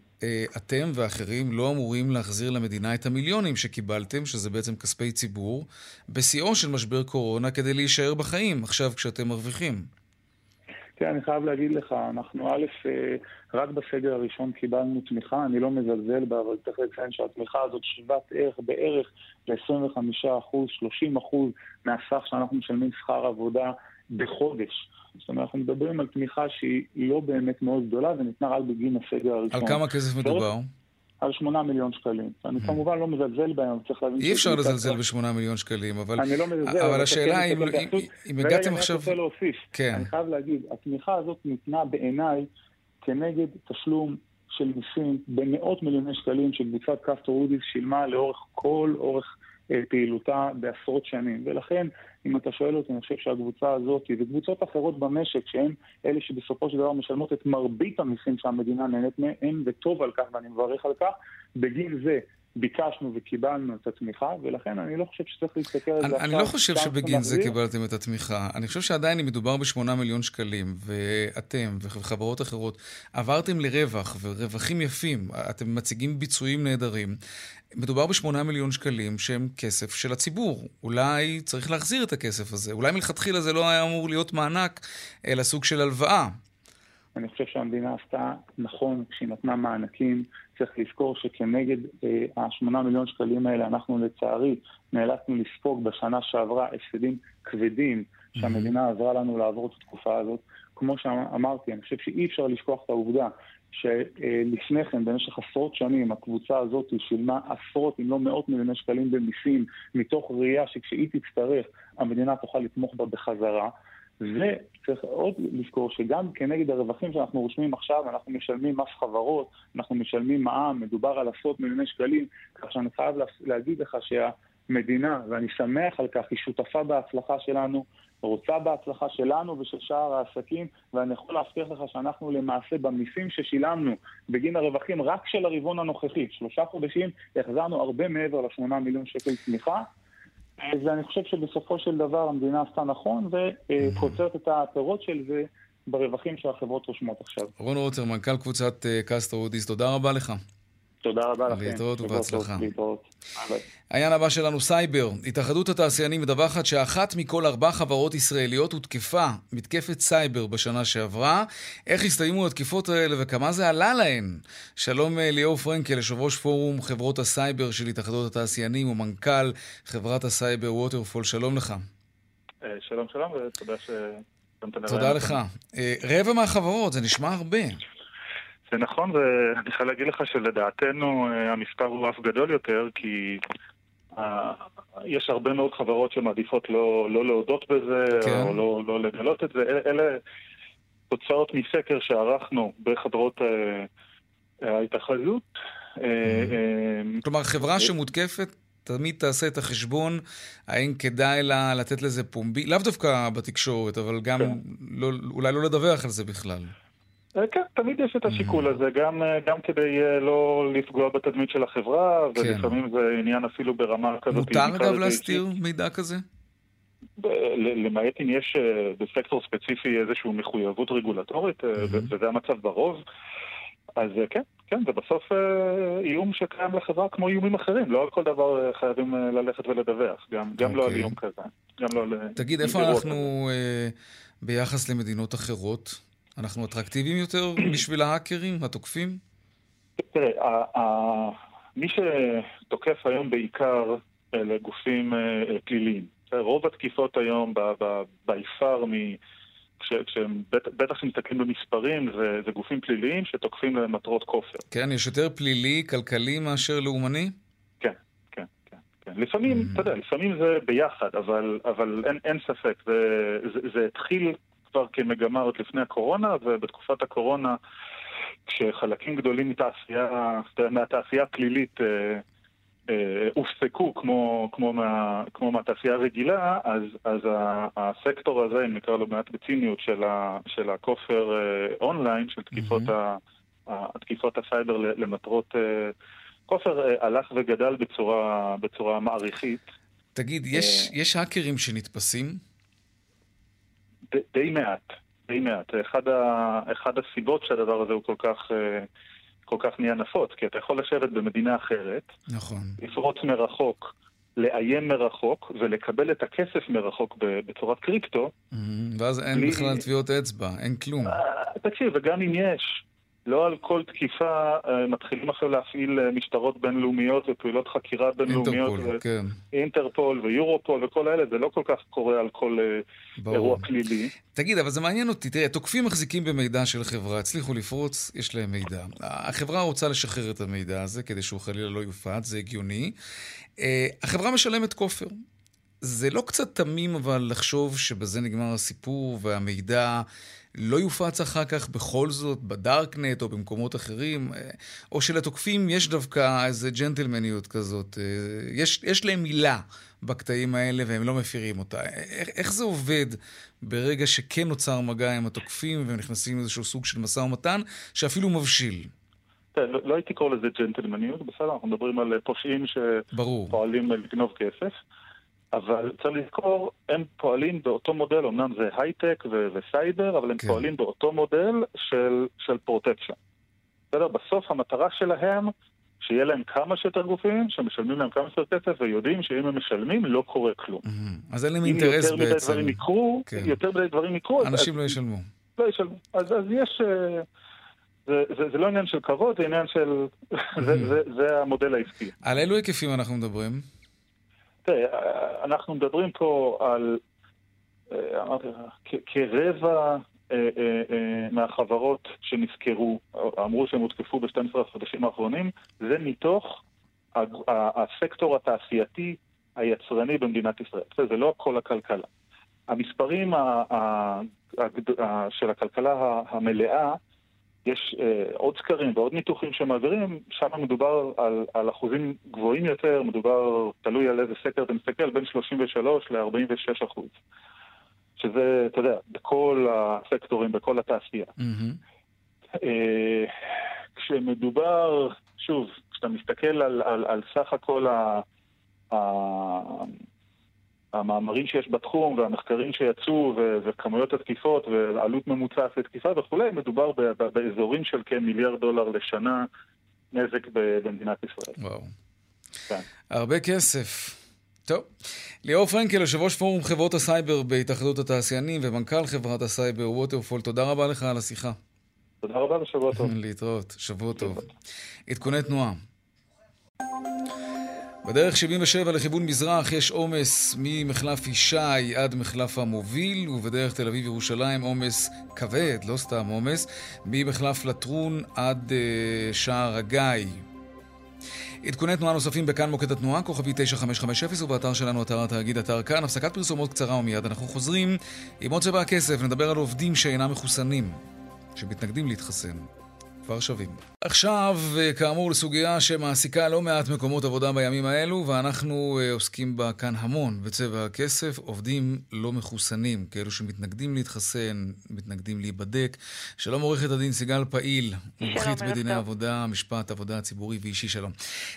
אתם ואחרים לא אמורים להחזיר למדינה את המיליונים שקיבלתם, שזה בעצם כספי ציבור, בשיאו של משבר קורונה כדי להישאר בחיים, עכשיו כשאתם מרוויחים. כן, אני חייב להגיד לך, אנחנו א', אה, רק בסגר הראשון קיבלנו תמיכה, אני לא מזלזל בה, אבל צריך לציין שהתמיכה הזאת שוות ערך בערך ל-25%, 30% מהסך שאנחנו משלמים שכר עבודה בחודש. זאת אומרת, אנחנו מדברים על תמיכה שהיא לא באמת מאוד גדולה, וניתנה רק בגין הסגר הראשון. על כמה כסף מדובר? על שמונה מיליון שקלים. אני mm. כמובן לא מזלזל בהם, צריך להבין... אי אפשר לזלזל בשמונה מיליון שקלים, אבל... אני לא מזלזל, אבל השאלה היא אם הגעתם עכשיו... רגע, אני רוצה להוסיף. כן. אני חייב להגיד, התמיכה הזאת ניתנה בעיניי כנגד תשלום של מיסים במאות מיליוני שקלים שקבוצת קסטור אודיס שילמה לאורך כל אורך פעילותה בעשרות שנים. ולכן, אם אתה שואל אותי, אני חושב שהקבוצה הזאת וקבוצות אחרות במשק, שהן אלה שבסופו של דבר משלמות את מרבית המיסים שהמדינה נהנית מהם, וטוב על כך ואני מברך על כך, בגין זה ביקשנו וקיבלנו את התמיכה, ולכן אני לא חושב שצריך להסתכל על זה עכשיו. אני לא חושב שבגין זה קיבלתם את התמיכה. אני חושב שעדיין אם מדובר בשמונה מיליון שקלים, ואתם וחברות אחרות עברתם לרווח, ורווחים יפים, אתם מציגים ביצועים נהדרים, מדובר בשמונה מיליון שקלים שהם כסף של הציבור. אולי צריך להחזיר את הכסף הזה. אולי מלכתחילה זה לא היה אמור להיות מענק, אלא סוג של הלוואה. אני חושב שהמדינה עשתה נכון כשהיא נתנה מענקים. צריך לזכור שכנגד אה, השמונה מיליון שקלים האלה, אנחנו לצערי נאלצנו לספוג בשנה שעברה הפסדים כבדים שהמדינה עזרה לנו לעבור את התקופה הזאת. כמו שאמרתי, אני חושב שאי אפשר לשכוח את העובדה שלפני כן, במשך עשרות שנים, הקבוצה הזאת שילמה עשרות אם לא מאות מיליוני שקלים במיסים, מתוך ראייה שכשהיא תצטרך, המדינה תוכל לתמוך בה בחזרה. וצריך עוד לזכור שגם כנגד הרווחים שאנחנו רושמים עכשיו, אנחנו משלמים מס חברות, אנחנו משלמים מע"מ, מדובר על עשרות מיליוני שקלים, כך שאני חייב להגיד לך שהמדינה, ואני שמח על כך, היא שותפה בהצלחה שלנו, רוצה בהצלחה שלנו ושל שאר העסקים, ואני יכול להבטיח לך שאנחנו למעשה במיסים ששילמנו בגין הרווחים רק של הרבעון הנוכחי, שלושה חודשים, החזרנו הרבה מעבר לשמונה מיליון שקל תמיכה. ואני חושב שבסופו של דבר המדינה עשתה נכון וקוצרת את הפירות של זה ברווחים שהחברות רושמות עכשיו. רון רוטר, מנכ"ל קבוצת אה, קסטרו הודיס, תודה רבה לך. תודה רבה לכם. להתראות ובהצלחה. העניין הבא שלנו, סייבר. התאחדות התעשיינים מדווחת שאחת מכל ארבע חברות ישראליות הותקפה מתקפת סייבר בשנה שעברה. איך הסתיימו התקיפות האלה וכמה זה עלה להן? שלום אה, ליאור פרנקל, יושב ראש פורום חברות הסייבר של התאחדות התעשיינים ומנכ"ל חברת הסייבר ווטרפול. שלום לך. אה, שלום שלום ותודה ש... תודה לך. אה, רבע מהחברות, זה נשמע הרבה. זה נכון, ואני חייב להגיד לך שלדעתנו אה, המספר הוא אף גדול יותר, כי אה, יש הרבה מאוד חברות שמעדיפות לא, לא להודות בזה, כן. או לא, לא לגלות את זה. אלה, אלה תוצאות מסקר שערכנו בחברות אה, ההתאחדות. כלומר, חברה שמותקפת תמיד תעשה את החשבון, האם כדאי לה לתת לזה פומבי, לאו דווקא בתקשורת, אבל גם כן. לא, אולי לא לדווח על זה בכלל. אה, כן, תמיד יש את השיקול הזה, גם, אה, גם כדי אה, לא לפגוע בתדמית של החברה, כן. ולפעמים זה עניין אפילו ברמה כזאת. מותר אגב להסתיר מידע כזה? למעט אם יש בסקטור ספציפי איזושהי מחויבות רגולטורית, וזה המצב ברוב, אז כן, כן, זה בסוף איום שקיים לחברה כמו איומים אחרים, לא על כל דבר חייבים ללכת ולדווח, גם, גם okay. לא על אוקיי. איום כזה. גם לא על... תגיד, איפה אנחנו ביחס למדינות אחרות? אנחנו אטרקטיביים יותר בשביל ההאקרים, התוקפים? תראה, מי שתוקף היום בעיקר אלה גופים אה, פליליים. רוב התקיפות היום ביפר, בטח מסתכלים במספרים, זה, זה גופים פליליים שתוקפים למטרות כופר. כן, יש יותר פלילי, כלכלי מאשר לאומני? כן, כן, כן. כן. לפעמים, mm. אתה יודע, לפעמים זה ביחד, אבל, אבל אין, אין ספק. זה, זה, זה התחיל כבר כמגמה עוד לפני הקורונה, ובתקופת הקורונה, כשחלקים גדולים מתעשייה, מהתעשייה הפלילית אה, אה, הופסקו כמו, כמו, מה, כמו מהתעשייה הרגילה, אז, אז הסקטור הזה, אם נקרא לו מעט בציניות, של, ה, של הכופר אה, אונליין, של תקיפות, mm-hmm. ה, תקיפות הסייבר למטרות אה, כופר, אה, הלך וגדל בצורה, בצורה מעריכית. תגיד, יש, אה, יש האקרים שנתפסים? די מעט, די מעט. אחד, ה, אחד הסיבות שהדבר הזה הוא כל כך, אה, כל כך נהיה נפוץ, כי אתה יכול לשבת במדינה אחרת, נכון. לפרוץ מרחוק, לאיים מרחוק ולקבל את הכסף מרחוק בצורת קריפטו. ואז אין בלי... בכלל טביעות אצבע, אין כלום. אה, תקשיב, וגם אם יש, לא על כל תקיפה uh, מתחילים עכשיו להפעיל uh, משטרות בינלאומיות ופעולות חקירה בינלאומיות. אינטרפול, ו- כן. אינטרפול ויורופול וכל האלה, זה לא כל כך קורה על כל uh, אירוע פלילי. תגיד, אבל זה מעניין אותי. תראה, תוקפים מחזיקים במידע של חברה, הצליחו לפרוץ, יש להם מידע. החברה רוצה לשחרר את המידע הזה כדי שהוא חלילה לא יופץ, זה הגיוני. החברה משלמת כופר. זה לא קצת תמים אבל לחשוב שבזה נגמר הסיפור והמידע... לא יופץ אחר כך בכל זאת בדארקנט או במקומות אחרים, אה, או שלתוקפים יש דווקא איזה ג'נטלמניות כזאת. אה, יש, יש להם מילה בקטעים האלה והם לא מפירים אותה. איך, איך זה עובד ברגע שכן נוצר מגע עם התוקפים והם נכנסים לאיזשהו סוג של משא ומתן שאפילו מבשיל? לא, לא הייתי קורא לזה ג'נטלמניות, בסדר, אנחנו מדברים על פושעים שפועלים לגנוב כסף. אבל צריך לזכור, הם פועלים באותו מודל, אמנם זה הייטק ו- וסייבר, אבל הם כן. פועלים באותו מודל של, של פרוטקשן. בסדר? בסוף המטרה שלהם, שיהיה להם כמה שיותר גופים, שמשלמים להם כמה שיותר כסף, ויודעים שאם הם משלמים, לא קורה כלום. Mm-hmm. אז אין להם אינטרס בעצם. אם יותר מדי דברים יקרו, כן. יותר מדי דברים יקרו... אנשים אז, לא ישלמו. לא ישלמו. אז, אז יש... אה, זה, זה, זה לא עניין של כבוד, זה עניין של... זה, זה, זה המודל העסקי. על אילו היקפים אנחנו מדברים? תראה, אנחנו מדברים פה על, אה, אמרתי לך, כרבע אה, אה, מהחברות שנזכרו, אמרו שהם הותקפו ב-12 החודשים האחרונים, זה מתוך הסקטור התעשייתי היצרני במדינת ישראל. זה לא כל הכלכלה. המספרים של הכלכלה המלאה יש אה, עוד סקרים ועוד ניתוחים שמעבירים, שם מדובר על, על אחוזים גבוהים יותר, מדובר, תלוי על איזה סקר אתה מסתכל, בין 33 ל-46 אחוז. שזה, אתה יודע, בכל הסקטורים, בכל התעשייה. Mm-hmm. אה, כשמדובר, שוב, כשאתה מסתכל על, על, על סך הכל ה... ה המאמרים שיש בתחום והמחקרים שיצאו ו- וכמויות התקיפות ועלות ממוצעת לתקיפה וכולי, מדובר ב- באזורים של כמיליארד דולר לשנה נזק במדינת ישראל. וואו. כן. הרבה כסף. טוב. ליאור פרנקל, יושב ראש פורום חברות הסייבר בהתאחדות התעשיינים ומנכ"ל חברת הסייבר ווטרפול, תודה רבה לך על השיחה. תודה רבה ושבוע טוב. להתראות, שבוע טוב. עדכוני תנועה. בדרך 77 לכיוון מזרח יש עומס ממחלף ישי עד מחלף המוביל, ובדרך תל אביב-ירושלים עומס כבד, לא סתם עומס, ממחלף לטרון עד uh, שער הגיא. עדכוני תנועה נוספים בכאן מוקד התנועה, כוכבי 9550 ובאתר שלנו, אתר התאגיד, אתר כאן. הפסקת פרסומות קצרה ומיד אנחנו חוזרים עם עוד צבע הכסף, נדבר על עובדים שאינם מחוסנים, שמתנגדים להתחסן. כבר שווים. עכשיו, אה, כאמור, לסוגיה שמעסיקה לא מעט מקומות עבודה בימים האלו, ואנחנו אה, עוסקים בה כאן המון, בצבע הכסף, עובדים לא מחוסנים, כאלו שמתנגדים להתחסן, מתנגדים להיבדק. שלום עורכת הדין סיגל פעיל, מומחית בדיני עבודה, משפט, עבודה ציבורי ואישי, שלום.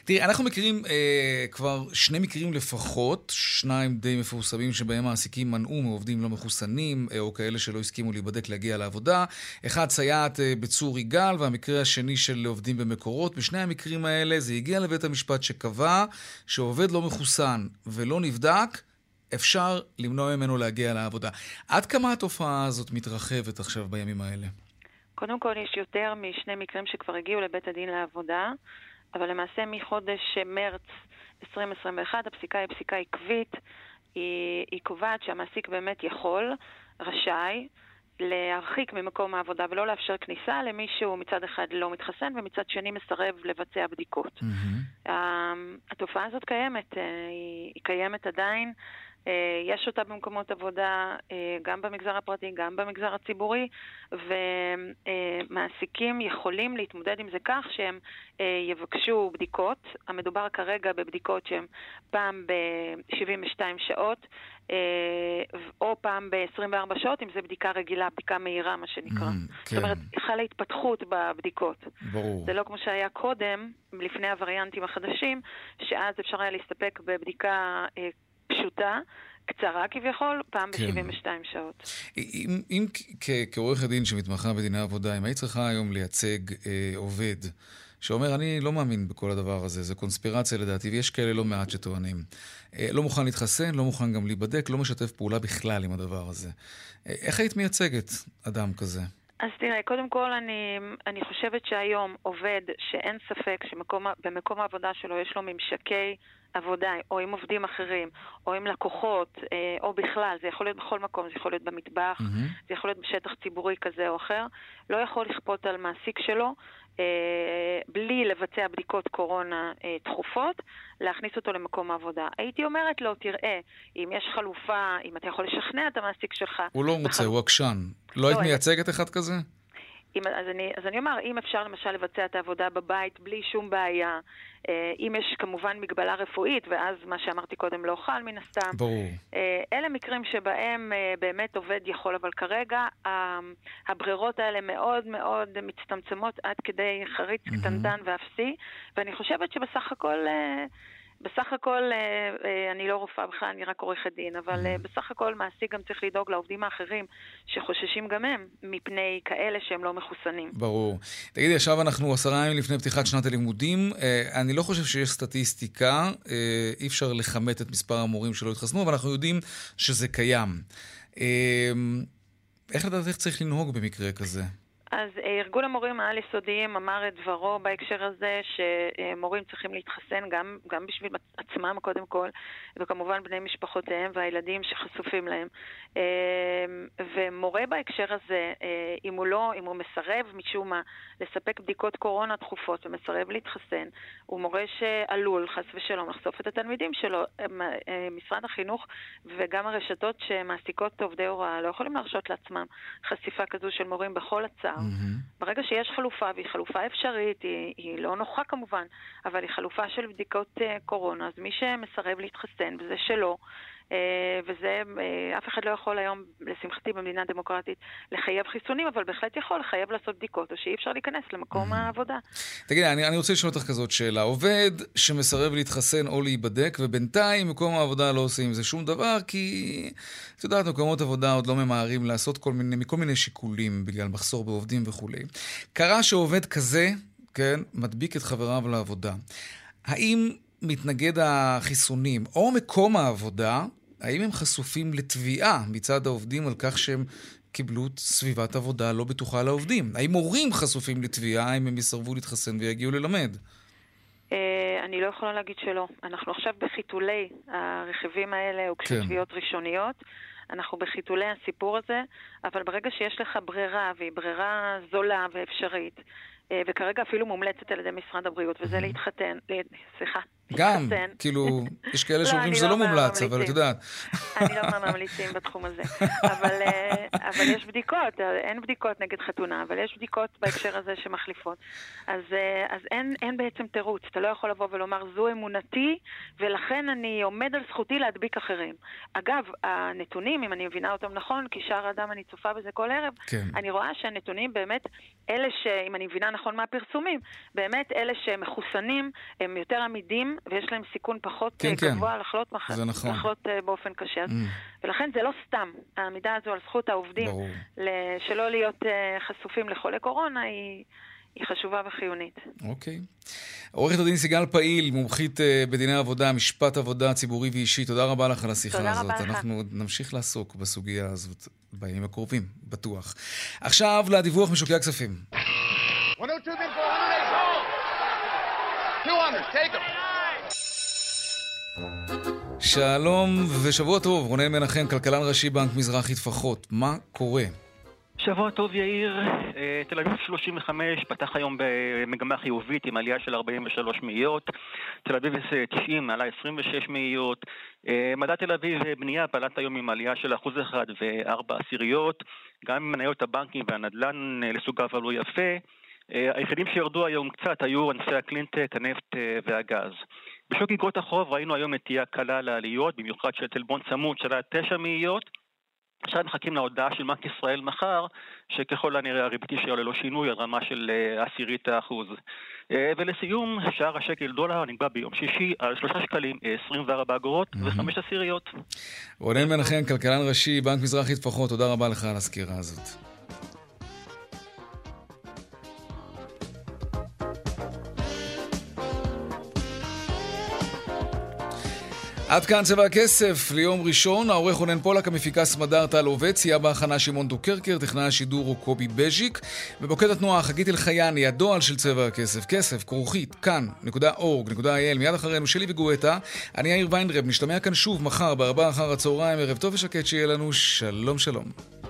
תראי, אנחנו מכירים אה, כבר שני מקרים לפחות, שניים די מפורסמים שבהם מעסיקים מנעו מעובדים לא מחוסנים, אה, או כאלה שלא הסכימו להיבדק להגיע לעבודה. אחד, סייעת אה, בצור יגאל, והמקרה השני של עובדים במקורות. בשני המקרים האלה זה הגיע לבית המשפט שקבע שעובד לא מחוסן ולא נבדק, אפשר למנוע ממנו להגיע לעבודה. עד כמה התופעה הזאת מתרחבת עכשיו בימים האלה? קודם כל, יש יותר משני מקרים שכבר הגיעו לבית הדין לעבודה, אבל למעשה מחודש מרץ 2021 הפסיקה היא פסיקה עקבית. היא, היא קובעת שהמעסיק באמת יכול, רשאי, להרחיק ממקום העבודה ולא לאפשר כניסה למי שהוא מצד אחד לא מתחסן ומצד שני מסרב לבצע בדיקות. Mm-hmm. התופעה הזאת קיימת, אה, היא קיימת עדיין. אה, יש אותה במקומות עבודה, אה, גם במגזר הפרטי, גם במגזר הציבורי, ומעסיקים יכולים להתמודד עם זה כך שהם יבקשו בדיקות. המדובר כרגע בבדיקות שהן פעם ב-72 שעות, אה, או פעם ב-24 שעות, אם זו בדיקה רגילה, בדיקה מהירה, מה שנקרא. Mm, כן. זאת אומרת, חלה התפתחות בבדיקות. ברור. זה לא כמו שהיה קודם, לפני הווריאנטים החדשים, שאז אפשר היה להסתפק בבדיקה אה, פשוטה. קצרה כביכול, פעם כן. ב-72 שעות. אם, אם כעורכת דין שמתמחה בדיני עבודה, אם היית צריכה היום לייצג אה, עובד שאומר, אני לא מאמין בכל הדבר הזה, זה קונספירציה לדעתי, ויש כאלה לא מעט שטוענים. אה, לא מוכן להתחסן, לא מוכן גם להיבדק, לא משתף פעולה בכלל עם הדבר הזה. אה, איך היית מייצגת אדם כזה? אז תראה, קודם כל אני, אני חושבת שהיום עובד שאין ספק שבמקום העבודה שלו יש לו ממשקי עבודה, או עם עובדים אחרים, או עם לקוחות, אה, או בכלל, זה יכול להיות בכל מקום, זה יכול להיות במטבח, mm-hmm. זה יכול להיות בשטח ציבורי כזה או אחר, לא יכול לכפות על מעסיק שלו אה, בלי לבצע בדיקות קורונה אה, תכופות, להכניס אותו למקום העבודה. הייתי אומרת לו, תראה, אם יש חלופה, אם אתה יכול לשכנע את המעסיק שלך... הוא לא מוצא, הוא עקשן. לא, לא היית מייצגת אחד כזה? אם, אז, אני, אז אני אומר, אם אפשר למשל לבצע את העבודה בבית בלי שום בעיה, אה, אם יש כמובן מגבלה רפואית, ואז מה שאמרתי קודם לא חל מן הסתם. ברור. אה, אלה מקרים שבהם אה, באמת עובד יכול, אבל כרגע הברירות האלה מאוד מאוד מצטמצמות עד כדי חריץ mm-hmm. קטנטן ואפסי, ואני חושבת שבסך הכל... בסך הכל, אה, אה, אני לא רופאה בכלל, אני רק עורכת דין, אבל אה, בסך הכל מעסיק גם צריך לדאוג לעובדים האחרים שחוששים גם הם מפני כאלה שהם לא מחוסנים. ברור. תגידי, עכשיו אנחנו עשרה ימים לפני פתיחת שנת הלימודים. אני לא חושב שיש סטטיסטיקה, אי אפשר לכמת את מספר המורים שלא התחסנו, אבל אנחנו יודעים שזה קיים. איך לדעתך צריך לנהוג במקרה כזה? אז אה, ארגון המורים העל-יסודיים אמר את דברו בהקשר הזה שמורים צריכים להתחסן גם, גם בשביל עצמם קודם כל, וכמובן בני משפחותיהם והילדים שחשופים להם. אה, ומורה בהקשר הזה, אה, אם הוא לא, אם הוא מסרב משום מה לספק בדיקות קורונה תכופות ומסרב להתחסן, הוא מורה שעלול, חס ושלום, לחשוף את התלמידים שלו. משרד החינוך וגם הרשתות שמעסיקות עובדי הוראה לא יכולים להרשות לעצמם חשיפה כזו של מורים בכל הצער. Mm-hmm. ברגע שיש חלופה, והיא חלופה אפשרית, היא, היא לא נוחה כמובן, אבל היא חלופה של בדיקות uh, קורונה, אז מי שמסרב להתחסן, וזה שלו, אה, וזה, אה, אף אחד לא יכול היום, לשמחתי במדינה דמוקרטית, לחייב חיסונים, אבל בהחלט יכול לחייב לעשות בדיקות, או שאי אפשר להיכנס למקום mm-hmm. העבודה. תגידי, אני, אני רוצה לשאול אותך כזאת שאלה. עובד שמסרב להתחסן או להיבדק, ובינתיים מקום העבודה לא עושה עם זה שום דבר, כי, את יודעת, מקומות עבודה עוד לא ממהרים לעשות כל מיני, מכל מיני שיקולים, בגלל מחסור בעובדים וכולי. קרה שעובד כזה, כן, מדביק את חבריו לעבודה. האם מתנגד החיסונים או מקום העבודה, האם הם חשופים לתביעה מצד העובדים על כך שהם קיבלו סביבת עבודה לא בטוחה לעובדים? האם מורים חשופים לתביעה אם הם יסרבו להתחסן ויגיעו ללמד? אה, אני לא יכולה להגיד שלא. אנחנו עכשיו בחיתולי הרכיבים האלה, הוגשו כן. תביעות ראשוניות. אנחנו בחיתולי הסיפור הזה, אבל ברגע שיש לך ברירה, והיא ברירה זולה ואפשרית, אה, וכרגע אפילו מומלצת על ידי משרד הבריאות, וזה להתחתן, סליחה, גם, כאילו, יש כאלה לא, שאומרים שזה לא, לא מומלץ, אבל את יודעת. אני לא מהממליצים בתחום הזה. אבל, אה, אבל יש בדיקות, אין בדיקות נגד חתונה, אבל יש בדיקות בהקשר הזה שמחליפות. אז, אה, אז אין, אין בעצם תירוץ, אתה לא יכול לבוא ולומר, זו אמונתי, ולכן אני עומד על זכותי להדביק אחרים. אגב, הנתונים, אם אני מבינה אותם נכון, כי שער אדם אני צופה בזה כל ערב, כן. אני רואה שהנתונים באמת, אלה שאם אני מבינה נכון מהפרסומים, באמת אלה שמחוסנים, הם יותר עמידים, ויש להם סיכון פחות כן, אה, גבוה כן. לחלות, מח... נכון. לחלות uh, באופן קשה. Mm. ולכן זה לא סתם. העמידה הזו על זכות העובדים שלא להיות uh, חשופים לחולי קורונה היא... היא חשובה וחיונית. אוקיי. עורכת הדין סיגל פעיל, מומחית בדיני עבודה, משפט עבודה ציבורי ואישי, תודה רבה לך על השיחה תודה הזאת. תודה רבה לך. אנחנו נמשיך לעסוק בסוגיה הזאת בימים הקרובים, בטוח. עכשיו לדיווח משוקי הכספים. 102, 200, take them. שלום ושבוע טוב, רונן מנחם, כלכלן ראשי בנק מזרחי טפחות. מה קורה? שבוע טוב יאיר, אה, תל אביב 35 פתח היום במגמה חיובית עם עלייה של 43 מאיות, תל אביב 90 עלה 26 מאיות, אה, מדע תל אביב בנייה פלט היום עם עלייה של אחוז אחד וארבע עשיריות, גם מניות הבנקים והנדל"ן אה, לסוגיו עלו יפה, היחידים שירדו היום קצת היו ענפי הקלינטק, הנפט והגז. בשוק אגרות החוב ראינו היום נטייה קלה לעליות, במיוחד של טלבון צמוד של תשע מאיות. עכשיו מחכים להודעה של בנק ישראל מחר, שככל הנראה הריבית תישאר ללא שינוי על רמה של אה, עשירית האחוז. אה, ולסיום, שער השקל דולר נקבע ביום שישי על שלושה שקלים 24 אגורות וחמש עשיריות. רונן מנחם, כלכלן ראשי, בנק מזרחי טפחות, תודה רבה לך על הסקירה הזאת. עד כאן צבע הכסף ליום ראשון, העורך רונן פולק, המפיקה סמדר טל עובד, סייע בהכנה שמעון דוקרקר, טכנאי השידור הוא קובי בז'יק, ובוקד התנועה חגית אלחייני, הדועל של צבע הכסף, כסף, כרוכית, כאן.org.il, מיד אחרינו שלי וגואטה, אני יאיר ויינדרב, נשתמע כאן שוב מחר בארבעה אחר הצהריים, ערב טוב ושקט שיהיה לנו, שלום שלום.